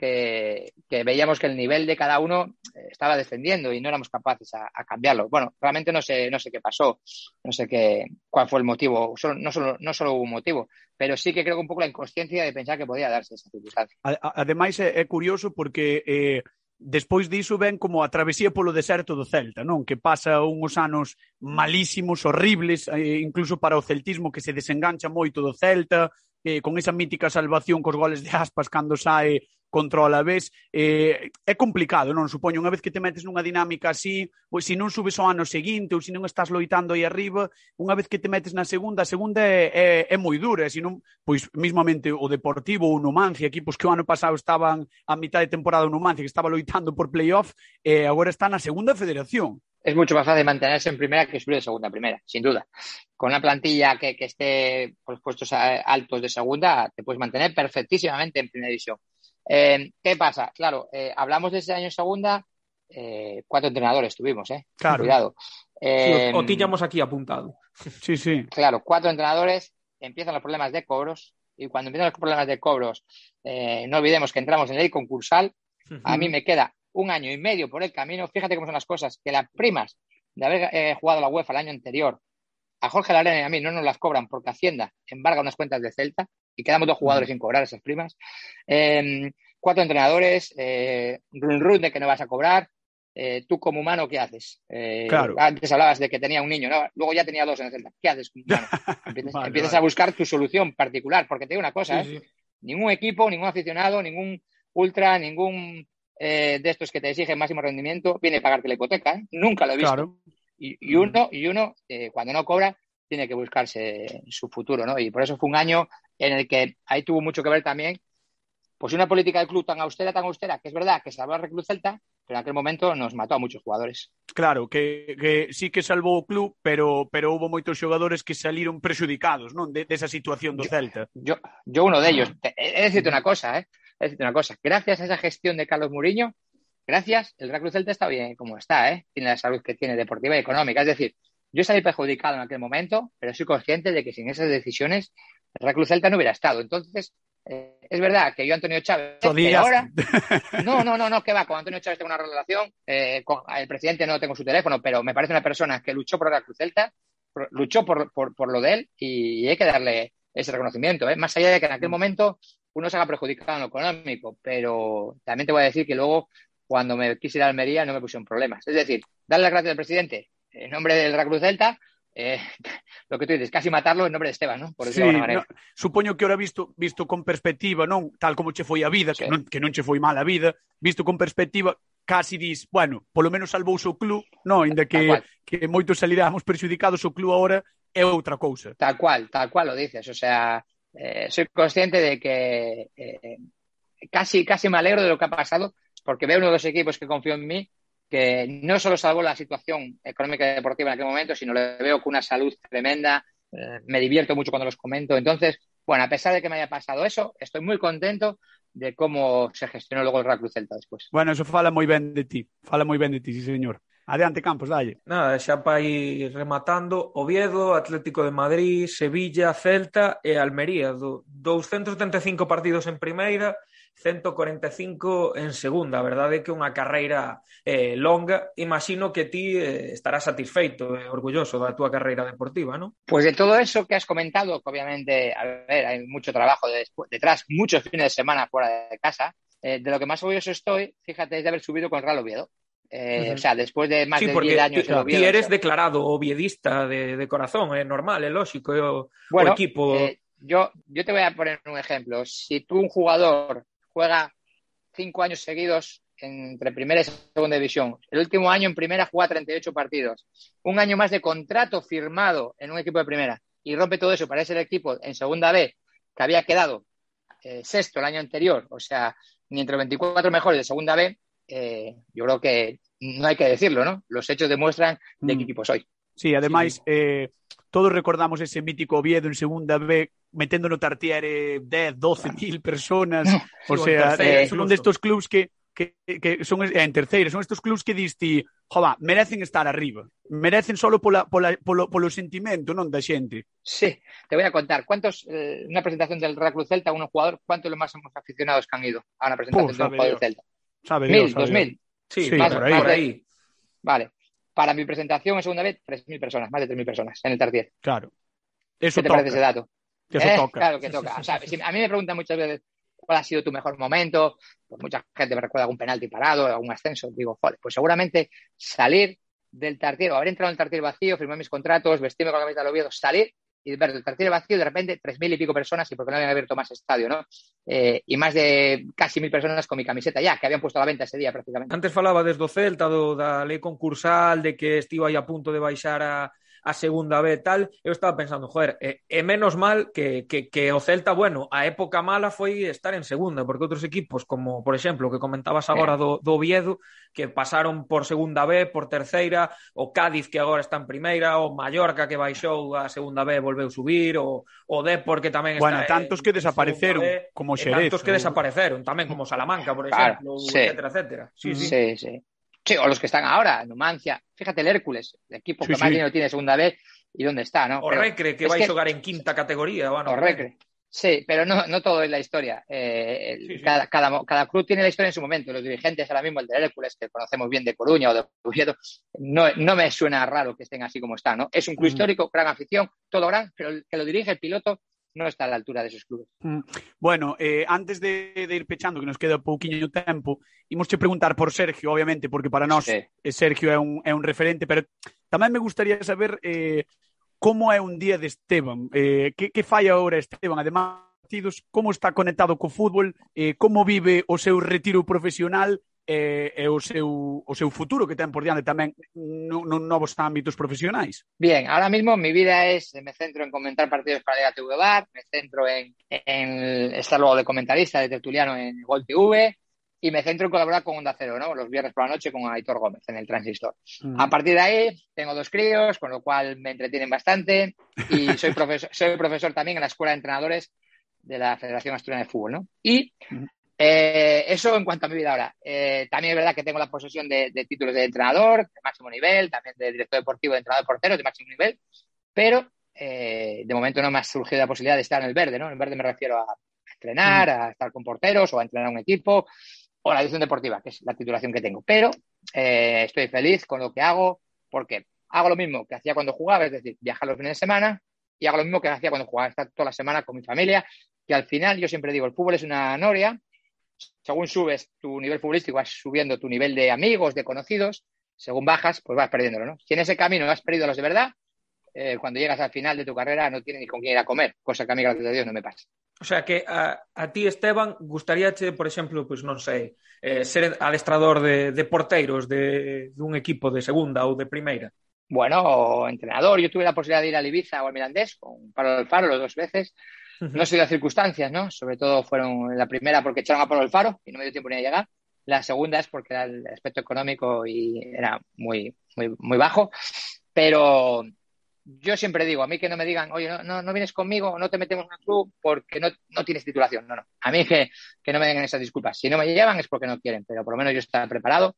que, que, veíamos que el nivel de cada uno eh, estaba descendiendo y no éramos capaces a, a, cambiarlo. Bueno, realmente no sé, no sé qué pasó, no sé qué, cuál fue el motivo, solo, no, solo, no solo hubo un motivo, pero sí que creo que un pouco la inconsciencia de pensar que podía darse esa circunstancia. Ademais, é, é curioso porque eh, despois diso ven como a travesía polo deserto do Celta, non? Que pasa uns anos malísimos, horribles, eh, incluso para o celtismo que se desengancha moito do Celta, eh, con esa mítica salvación cos goles de aspas cando sae contra o Alavés eh, é complicado, non? Supoño, unha vez que te metes nunha dinámica así, pois se non subes ao ano seguinte ou se non estás loitando aí arriba, unha vez que te metes na segunda, a segunda é, é, é moi dura, se non, pois mismamente o Deportivo ou o Numancia, equipos que o ano pasado estaban a mitad de temporada o Numancia, que estaba loitando por playoff, eh, agora está na segunda federación es mucho más fácil mantenerse en primera que subir de segunda a primera, sin duda. Con una plantilla que, que esté por los puestos altos de segunda, te puedes mantener perfectísimamente en primera división. Eh, ¿Qué pasa? Claro, eh, hablamos de ese año en segunda, eh, cuatro entrenadores tuvimos, ¿eh? Claro. Cuidado. Sí, Eh, o, o tiñamos aquí apuntado. Sí, sí. Claro, cuatro entrenadores, empiezan los problemas de cobros, y cuando empiezan los problemas de cobros, eh, no olvidemos que entramos en ley concursal, a mí me queda un año y medio por el camino. Fíjate cómo son las cosas, que las primas de haber eh, jugado la UEFA el año anterior, a Jorge Larena y a mí no nos las cobran porque Hacienda embarga unas cuentas de Celta y quedamos dos jugadores sin cobrar esas primas. Eh, cuatro entrenadores, eh, run run de que no vas a cobrar. Eh, tú como humano, ¿qué haces? Eh, Claro. Antes hablabas de que tenía un niño, ¿no? luego ya tenía dos en el Celta. ¿Qué haces como humano? Empiezas, Vale, empiezas vale. a buscar tu solución particular, porque te digo una cosa. Sí, sí. ningún equipo, ningún aficionado, ningún ultra, ningún de estos que te exigen máximo rendimiento viene a pagarte la hipoteca. Nunca lo he visto. Claro. Y, y uno, y uno cuando no cobra, tiene que buscarse su futuro, ¿no? Y por eso fue un año en el que ahí tuvo mucho que ver también, pues una política del club tan austera, tan austera, que es verdad que salvó al Reclus Celta, pero en aquel momento nos mató a muchos jugadores. Claro, que, que sí que salvou o club, pero pero houve moitos xogadores que saliron prexudicados, non, de, desa situación do Celta. Yo, yo uno de ellos. Te- He de decirte una cosa, ¿eh? He de decirte una cosa. Gracias a esa gestión de Carlos Muriño, gracias, el Real Cruz Celta está bien como está, ¿eh? Tiene la salud que tiene deportiva y económica. Es decir, yo salí perjudicado en aquel momento, pero soy consciente de que sin esas decisiones Cruz Celta no hubiera estado. Entonces, eh, es verdad que yo, Antonio Chávez, pero ahora no, no, no, no, que va. Con Antonio Chávez tengo una relación. eh, con el presidente no tengo su teléfono, pero me parece una persona que luchó por la Cruz Celta, por- luchó por, por, por lo de él y hay que darle ese reconocimiento. ¿eh? Más allá de que en aquel momento uno se haga perjudicado en lo económico, pero también te voy a decir que luego, cuando me quise ir a Almería, no me pusieron problemas. Es decir, darle las gracias al presidente en nombre del Cruz Celta. eh, lo que tú dices, casi matarlo en nombre de Esteban, ¿no? Por sí, no, supoño que ora visto, visto con perspectiva, non tal como che foi a vida, sí. que, non, que non che foi mal a vida, visto con perspectiva, casi dis, bueno, polo menos salvouse o club, non, ainda que, que moitos saliramos perxudicados, o club agora é outra cousa. Tal cual, tal cual lo dices, o sea, eh, soy consciente de que eh, casi, casi me alegro de lo que ha pasado, porque veo uno de los equipos que confío en mí que no solo salvó la situación económica y deportiva en aquel momento, sino le veo con una salud tremenda. eh, me divierto mucho cuando los comento. Entonces, bueno, a pesar de que me haya pasado eso, estoy muy contento de cómo se gestionó luego el Real Cruz Celta después. Bueno, eso fala moi ben de ti, fala moi ben de ti, sí, señor. Adiante, Campos, dalle. Nada, xa para ir rematando Oviedo, Atlético de Madrid, Sevilla, Celta e Almería do 275 partidos en primeira 145 en segunda. Verdade que unha carreira eh, longa. Imagino que ti eh, estarás satisfeito e eh, orgulloso da túa carreira deportiva, ¿no? Pues de todo eso que has comentado, que obviamente, a ver, hay mucho trabajo detrás, muchos fines de semana fuera de casa, eh, de lo que más orgulloso estoy, fíjate, es de haber subido con Real Oviedo. Eh, uh -huh. O sea, después de más sí, de 10 años Oviedo. Ti eres declarado oviedista de, de, corazón, es normal, es lógico, o, bueno, o equipo... Eh, yo, yo te voy a poner un ejemplo. Si tú, un jugador, juega cinco años seguidos entre primera y segunda división, el último año en primera juega 38 partidos, un año más de contrato firmado en un equipo de primera. Y rompe todo eso. Para ese equipo en segunda B, que había quedado eh, sexto el año anterior, o sea, ni entre los 24 mejores de segunda B, eh, yo creo que no hay que decirlo, ¿no? Los hechos demuestran de qué equipo soy. Sí, ademais, sí. eh, todos recordamos ese mítico Oviedo en segunda B metendo no Tartiere 10, 12 mil personas, o sea, terceira, eh, son destos clubs que que, que son eh, en terceira, son estos clubs que diste, jova, merecen estar arriba, merecen solo pola, pola, polo, polo sentimento, non da xente. Sí, te voy a contar, ¿cuántos, eh, una presentación del Real Club Celta, un jugador, cuántos los más aficionados que han ido a una presentación Puf, un jugador del Celta? Sabe Dios, mil, sabe dos Dios. mil. Sí, sí más, por ahí. Por ahí. Vale, Para mi presentación en segunda vez, 3.000 personas, más de 3.000 personas en el Tartier. Claro. ¿Qué Eso te toca. parece ese dato? Eso ¿Eh? toca. Claro que toca. O sea, si a mí me preguntan muchas veces cuál ha sido tu mejor momento, pues mucha gente me recuerda algún penalti parado, algún ascenso. Digo, joder, pues seguramente salir del Tartier, o haber entrado en el Tartier vacío, firmar mis contratos, vestirme con la camiseta del Oviedo, salir y ver el tercer vacío, de repente tres mil y pico personas, y porque no habían abierto más estadio, ¿no? Eh, y más de casi mil personas con mi camiseta ya, que habían puesto a la venta ese día prácticamente. Antes falaba desde o Celta do, da lei concursal, de que estivo aí a punto de baixar a, a segunda B tal, eu estaba pensando, joder, é, é menos mal que, que, que o Celta, bueno, a época mala foi estar en segunda, porque outros equipos, como por exemplo, que comentabas agora do, do Oviedo, que pasaron por segunda B, por terceira, o Cádiz que agora está en primeira, o Mallorca que baixou a segunda B e volveu subir, o, o Depor que tamén está Bueno, tantos en, que desapareceron, B, como eh, Xerez. Tantos que eh. desapareceron, tamén como Salamanca, por exemplo, claro, sí. etcétera, etcétera. Sí, sí. sí, sí. Sí, o los que están ahora, Numancia. Fíjate el Hércules, el equipo Sí, que más sí. dinero tiene segunda B y dónde está, ¿no? O Pero- Recre, que vai que- xogar en quinta categoría. Bueno, o Recre. Sí, pero no, no todo es la historia. Eh, Sí. Cada, cada, cada club tiene la historia en su momento. Los dirigentes, ahora mismo el de Hércules, que conocemos bien de Coruña o de Oviedo, no, no me suena raro que estén así como están, ¿no? Es un club Mm. histórico, gran afición, todo gran, pero el que lo dirige el piloto no está a altura deses clubes. Mm. Bueno, eh, antes de, de ir pechando, que nos queda pouquiño tempo, imos che preguntar por Sergio, obviamente, porque para nós sí. Eh, Sergio é un, é un referente, pero tamén me gustaría saber eh, como é un día de Esteban, eh, que, que fai agora Esteban, además partidos, como está conectado co fútbol, eh, como vive o seu retiro profesional? Eh, e o seu, o seu futuro que ten por diante tamén no, no novos ámbitos profesionais. Bien, ahora mismo mi vida es, me centro en comentar partidos para Liga TV Bar, me centro en, en estar luego de comentarista, de tertuliano en Gol TV y me centro en colaborar con Onda Cero, ¿no? Los viernes por la noche con Aitor Gómez en el Transistor. A partir de ahí tengo dos críos, con lo cual me entretienen bastante y soy profesor, soy profesor también en la Escuela de Entrenadores de la Federación Asturiana de Fútbol, ¿no? Y. eh, eso en cuanto a mi vida ahora. Eh, también es verdad que tengo la posesión de, de títulos de entrenador de máximo nivel, también de director deportivo, de entrenador de porteros de máximo nivel, pero eh, de momento no me ha surgido la posibilidad de estar en el verde, ¿no? En el verde me refiero a entrenar, a estar con porteros o a entrenar a un equipo o la edición deportiva, que es la titulación que tengo. Pero eh, estoy feliz con lo que hago porque hago lo mismo que hacía cuando jugaba, es decir, viajar los fines de semana y hago lo mismo que hacía cuando jugaba, estar toda la semana con mi familia, que al final yo siempre digo, el fútbol es una noria, según subes tu nivel futbolístico vas subiendo tu nivel de amigos, de conocidos, según bajas, pues vas perdiéndolo, ¿no? Si en ese camino has perdido a los de verdad, eh, cuando llegas al final de tu carrera no tienes ni con quién ir a comer, cosa que a mí, gracias a Dios, no me pasa. O sea que a, a ti, Esteban, gustaríache, por exemplo, pois non sei, eh, ser adestrador de, de porteiros de, dun equipo de segunda ou de primeira? Bueno, entrenador, yo tuve la posibilidad de ir a Ibiza o al Mirandés con Pablo Alfaro dos veces. No de las circunstancias, ¿no? Sobre todo fueron la primera porque echaron a Pablo Alfaro y no me dio tiempo ni a llegar. La segunda es porque era el aspecto económico y era muy, muy, muy bajo. Pero yo siempre digo, a mí que no me digan, oye, no, no, no vienes conmigo, no te metemos en el club porque no, no tienes titulación. No, no. A mí que, que no me den esas disculpas. Si no me llevan es porque no quieren, pero por lo menos yo estaba preparado.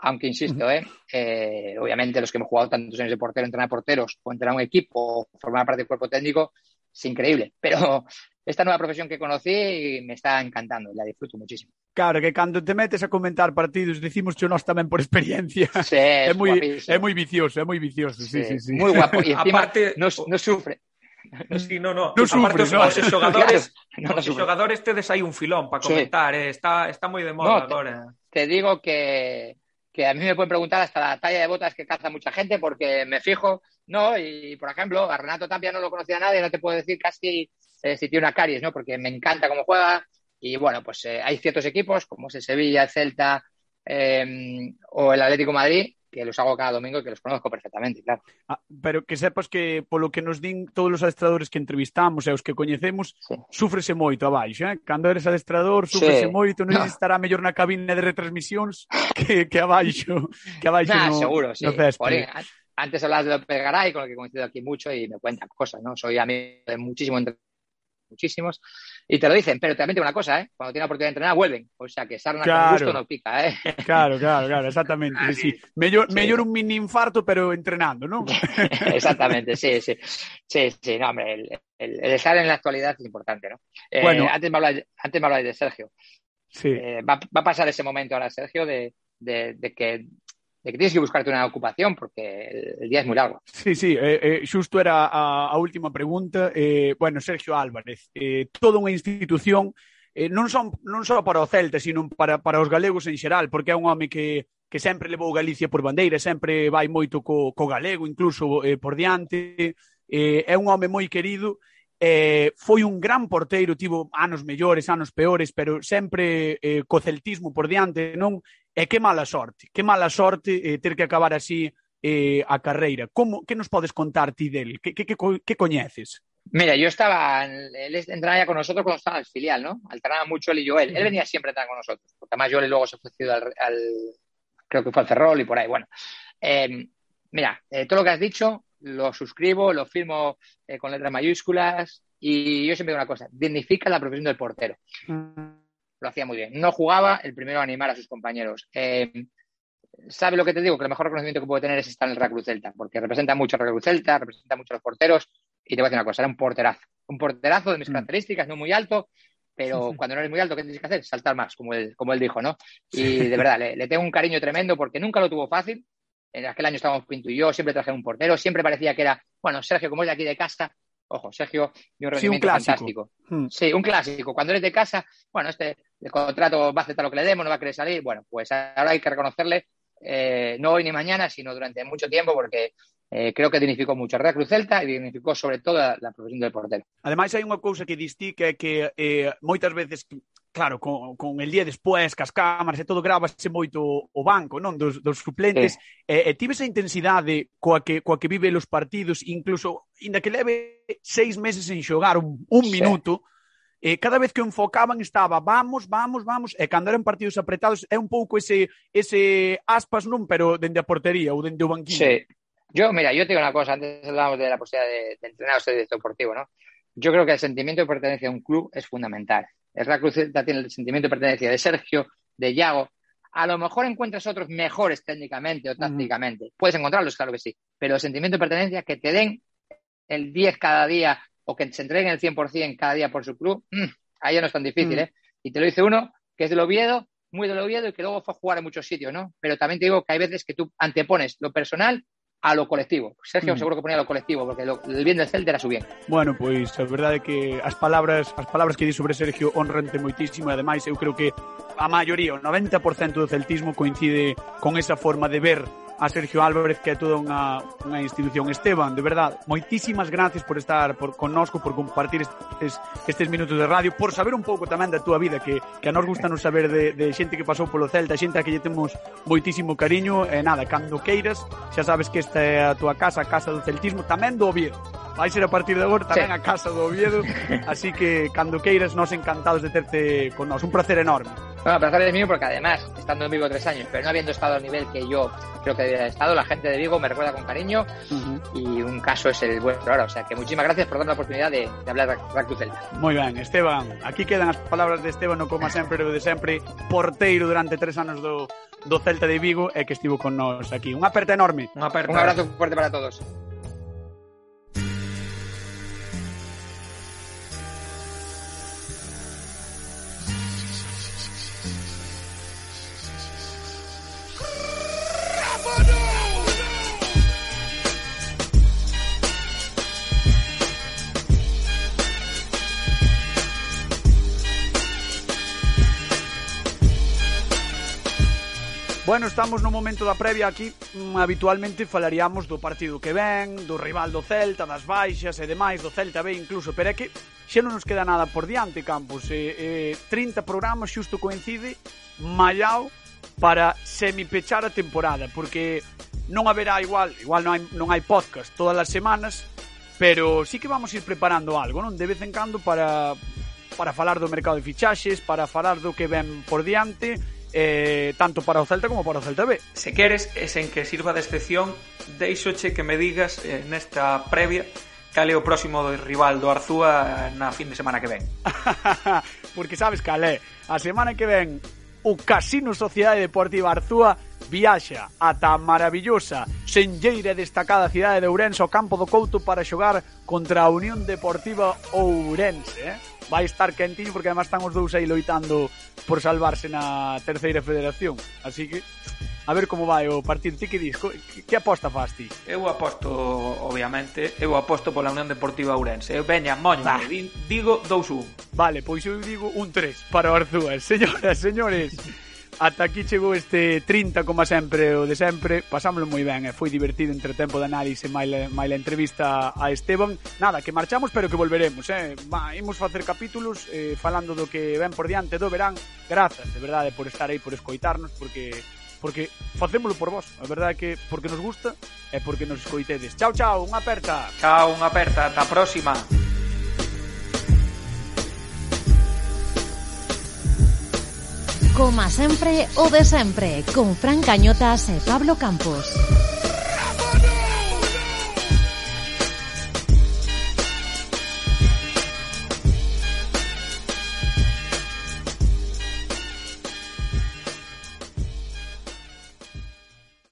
Aunque insisto, ¿eh? Eh, obviamente los que hemos jugado tantos años de portero, entrenar porteros o entrenar un equipo o formar parte del cuerpo técnico es increíble. Pero esta nueva profesión que conocí y me está encantando, la disfruto muchísimo. Claro, que cando te metes a comentar partidos, decimos que nós tamén por experiencia. Sí, es moi guapísimo. é moi vicioso, é moi vicioso, sí, sí, sí. Muy guapo. Y encima Aparte- no, no sufre. Sí, no, no. Non Aparte, sufres, os, xogadores, No, no os xogadores tedes aí un filón para Sí. comentar, eh, está, está moi de No, moda te- agora. Te digo que, que a mí me pueden preguntar hasta la talla de botas que calza mucha gente porque me fijo, ¿no? Y, por ejemplo, a Renato Tapia no lo conocía nadie, no te puedo decir casi eh, si tiene una caries, ¿no? Porque me encanta cómo juega y bueno, pues eh, hay ciertos equipos como es el Sevilla, el Celta eh, o el Atlético Madrid que los hago cada domingo y que los conozco perfectamente, claro. Ah, pero que sepas que polo que nos din todos os adestradores que entrevistamos e os que coñecemos, Sí. súfrese moito abaixo, eh? Cando eres adestrador, súfrese Sí. moito, non No. estará mellor na cabina de retransmisións que, que abaixo, que abaixo Nah, no, seguro, sí. no céspede. Antes hablabas de López Garay, con el que he coincidido aquí mucho y me cuentan cosas, ¿no? Soy amigo de muchísimos, muchísimos, y te lo dicen, pero también tengo una cosa, ¿eh? Cuando tienen la oportunidad de entrenar, vuelven. O sea, que sarna Claro. con gusto no pica, ¿eh? Claro, claro, claro, exactamente. Ah, sí. Sí. mellor un mini infarto, pero entrenando, ¿no? Exactamente, sí, sí. Sí, sí, no, hombre, el, el- el estar en la actualidad es importante, ¿no? Eh, Bueno. Antes me hablabais, antes me hablabais de Sergio. Sí. Eh, va, va a pasar ese momento ahora, Sergio, de, de, de que, de que tienes que buscarte una ocupación porque el, día es muy largo. Sí, sí, eh, eh, xusto era a, a última pregunta. Eh, bueno, Sergio Álvarez, eh, toda unha institución eh, non, son, non só para o Celta, sino para, para os galegos en xeral, porque é un home que, que sempre levou Galicia por bandeira, sempre vai moito co, co galego, incluso eh, por diante, eh, é un home moi querido, eh, foi un gran porteiro, tivo anos mellores, anos peores, pero sempre eh, co celtismo por diante, non? E que mala sorte, que mala sorte eh, ter que acabar así eh, a carreira. Como, que nos podes contar ti del? Que, que, que, que coñeces? Mira, yo estaba, él entrenaba ya con nosotros cuando estaba en el filial, ¿no? Alternaba mucho él y Joel. Él venía siempre a entrenar con nosotros, porque además Joel luego se fue al, al- creo que fue al Ferrol y por ahí, bueno. Eh, mira, eh, todo lo que has dicho lo suscribo, lo firmo eh, con letras mayúsculas y yo siempre digo una cosa, dignifica la profesión del portero. Lo hacía muy bien. No jugaba, el primero a animar a sus compañeros. Eh, ¿Sabe lo que te digo? Que el mejor reconocimiento que puede tener es estar en el Real Cruz Celta, porque representa mucho al Real Cruz Celta, representa mucho a los porteros y te voy a decir una cosa, era un porterazo. Un porterazo de mis Mm. características, no muy alto, pero cuando no eres muy alto, ¿qué tienes que hacer? Saltar más, como él, como él dijo, ¿no? Y de verdad, le, le tengo un cariño tremendo porque nunca lo tuvo fácil. En aquel año estábamos Pinto y yo, siempre traje un portero, siempre parecía que era, bueno, Sergio, como es de aquí de casa, ojo, Sergio, de un Sí, un rendimiento clásico. fantástico. Hmm. Sí, un clásico. Cuando eres de casa, bueno, este el contrato va a aceptar lo que le demos, no va a querer salir. Bueno, pues ahora hay que reconocerle, eh, no hoy ni mañana, sino durante mucho tiempo, porque eh, creo que dignificó mucho a Real Cruz Celta y dignificó sobre todo la, la profesión del portero. Ademais, hai unha cousa que distí que é que eh, moitas veces, claro, con, con el día despois, cas cámaras e todo, grábase moito o banco, non, dos, dos suplentes. E, eh, e tive esa intensidade coa que, coa que vive os partidos, incluso, inda que leve seis meses en xogar un, un sí. minuto, eh, cada vez que enfocaban estaba vamos, vamos, vamos, e cando eran partidos apretados é un pouco ese, ese aspas non, pero dende a portería ou dende o banquillo. Sí. Yo, mira, yo te digo una cosa, antes hablábamos de la posibilidad de, de entrenar o ser deportivo, ¿no? Yo creo que el sentimiento de pertenencia a un club es fundamental. El Real Cruz Celta tiene el sentimiento de pertenencia de Sergio, de Yago. A lo mejor encuentras otros mejores técnicamente o tácticamente. Puedes encontrarlos, claro que sí. Pero el sentimiento de pertenencia, que te den el 10 cada día o que se entreguen el 100% cada día por su club, mm, ahí ya no es tan difícil, Mm. ¿eh? Y te lo dice uno que es del Oviedo, muy del Oviedo y que luego fue a jugar en muchos sitios, ¿no? Pero también te digo que hay veces que tú antepones lo personal a lo colectivo. Sergio mm. seguro que ponía a lo colectivo, porque lo, el bien del Celta era su bien. Bueno, pois a verdade é que as palabras as palabras que di sobre Sergio honrante moitísimo e ademais eu creo que a maioría, o 90% do celtismo coincide con esa forma de ver a Sergio Álvarez, que é toda unha, unha institución. Esteban, de verdad, moitísimas gracias por estar por, connosco, por compartir estes, estes minutos de radio, por saber un pouco tamén da túa vida, que, que a nos gusta nos saber de, de xente que pasou polo Celta, xente a que lle temos moitísimo cariño, e nada, cando queiras, xa sabes que esta é a túa casa, a casa do celtismo, tamén do Oviedo. Vai ser a partir de agora tamén sí. a casa do Oviedo, así que cando queiras, nos encantados de terte con nós. Un placer enorme. Bueno, placer es mío porque además, estando en Vigo tres años, pero no habiendo estado al nivel que yo creo que había estado, la gente de Vigo me recuerda con cariño uh -huh. y un caso es el vuestro ahora. O sea que muchísimas gracias por darme la oportunidad de, de hablar de Celta. Muy ben, Esteban, aquí quedan as palabras de Esteban, no como sempre o de sempre, porteiro durante tres anos do, do Celta de Vigo e que estivo con nós aquí. Unha aperta enorme. Unha aperta. Un abrazo fuerte para todos. Bueno, estamos no momento da previa aquí mm, Habitualmente falaríamos do partido que ven Do rival do Celta, das baixas e demais Do Celta B incluso Pero é que xa non nos queda nada por diante, Campos Eh, eh, 30 programas xusto coincide Mallao para semipechar a temporada Porque non haberá igual Igual non hai, non hai podcast todas as semanas Pero sí que vamos a ir preparando algo, non? De vez en cando para, para falar do mercado de fichaxes Para falar do que ven por diante eh, tanto para o Celta como para o Celta B. Se queres, e sen que sirva de excepción, deixoche que me digas eh, nesta previa cal é o próximo rival do Arzúa eh, na fin de semana que ven. Porque sabes cal é, a semana que ven o Casino Sociedade Deportiva Arzúa viaxa ata a maravillosa, senlleira e destacada cidade de Ourense ao campo do Couto para xogar contra a Unión Deportiva Ourense, eh? vai estar quentinho porque además están os dous aí loitando por salvarse na terceira federación. Así que a ver como vai o partido. Ti que dis? Que aposta faz ti? Eu aposto, obviamente, eu aposto pola Unión Deportiva Ourense. Eu veña, moño, bah. digo 2-1. Vale, pois eu digo un 3 para o Arzúa. Señoras, señores, Ata aquí chegou este 30, como sempre, o de sempre. Pasámoslo moi ben, e foi divertido entre tempo de análise máis la entrevista a Esteban. Nada, que marchamos, pero que volveremos, eh? Va, imos facer capítulos eh, falando do que ven por diante do verán. Grazas, de verdade, por estar aí, por escoitarnos, porque porque facémolo por vos. A verdade é que porque nos gusta e porque nos escoitedes. Chao, chao, unha aperta. Chao, unha aperta. Ata a próxima. Coma sempre o de sempre, con Fran Cañotas e Pablo Campos.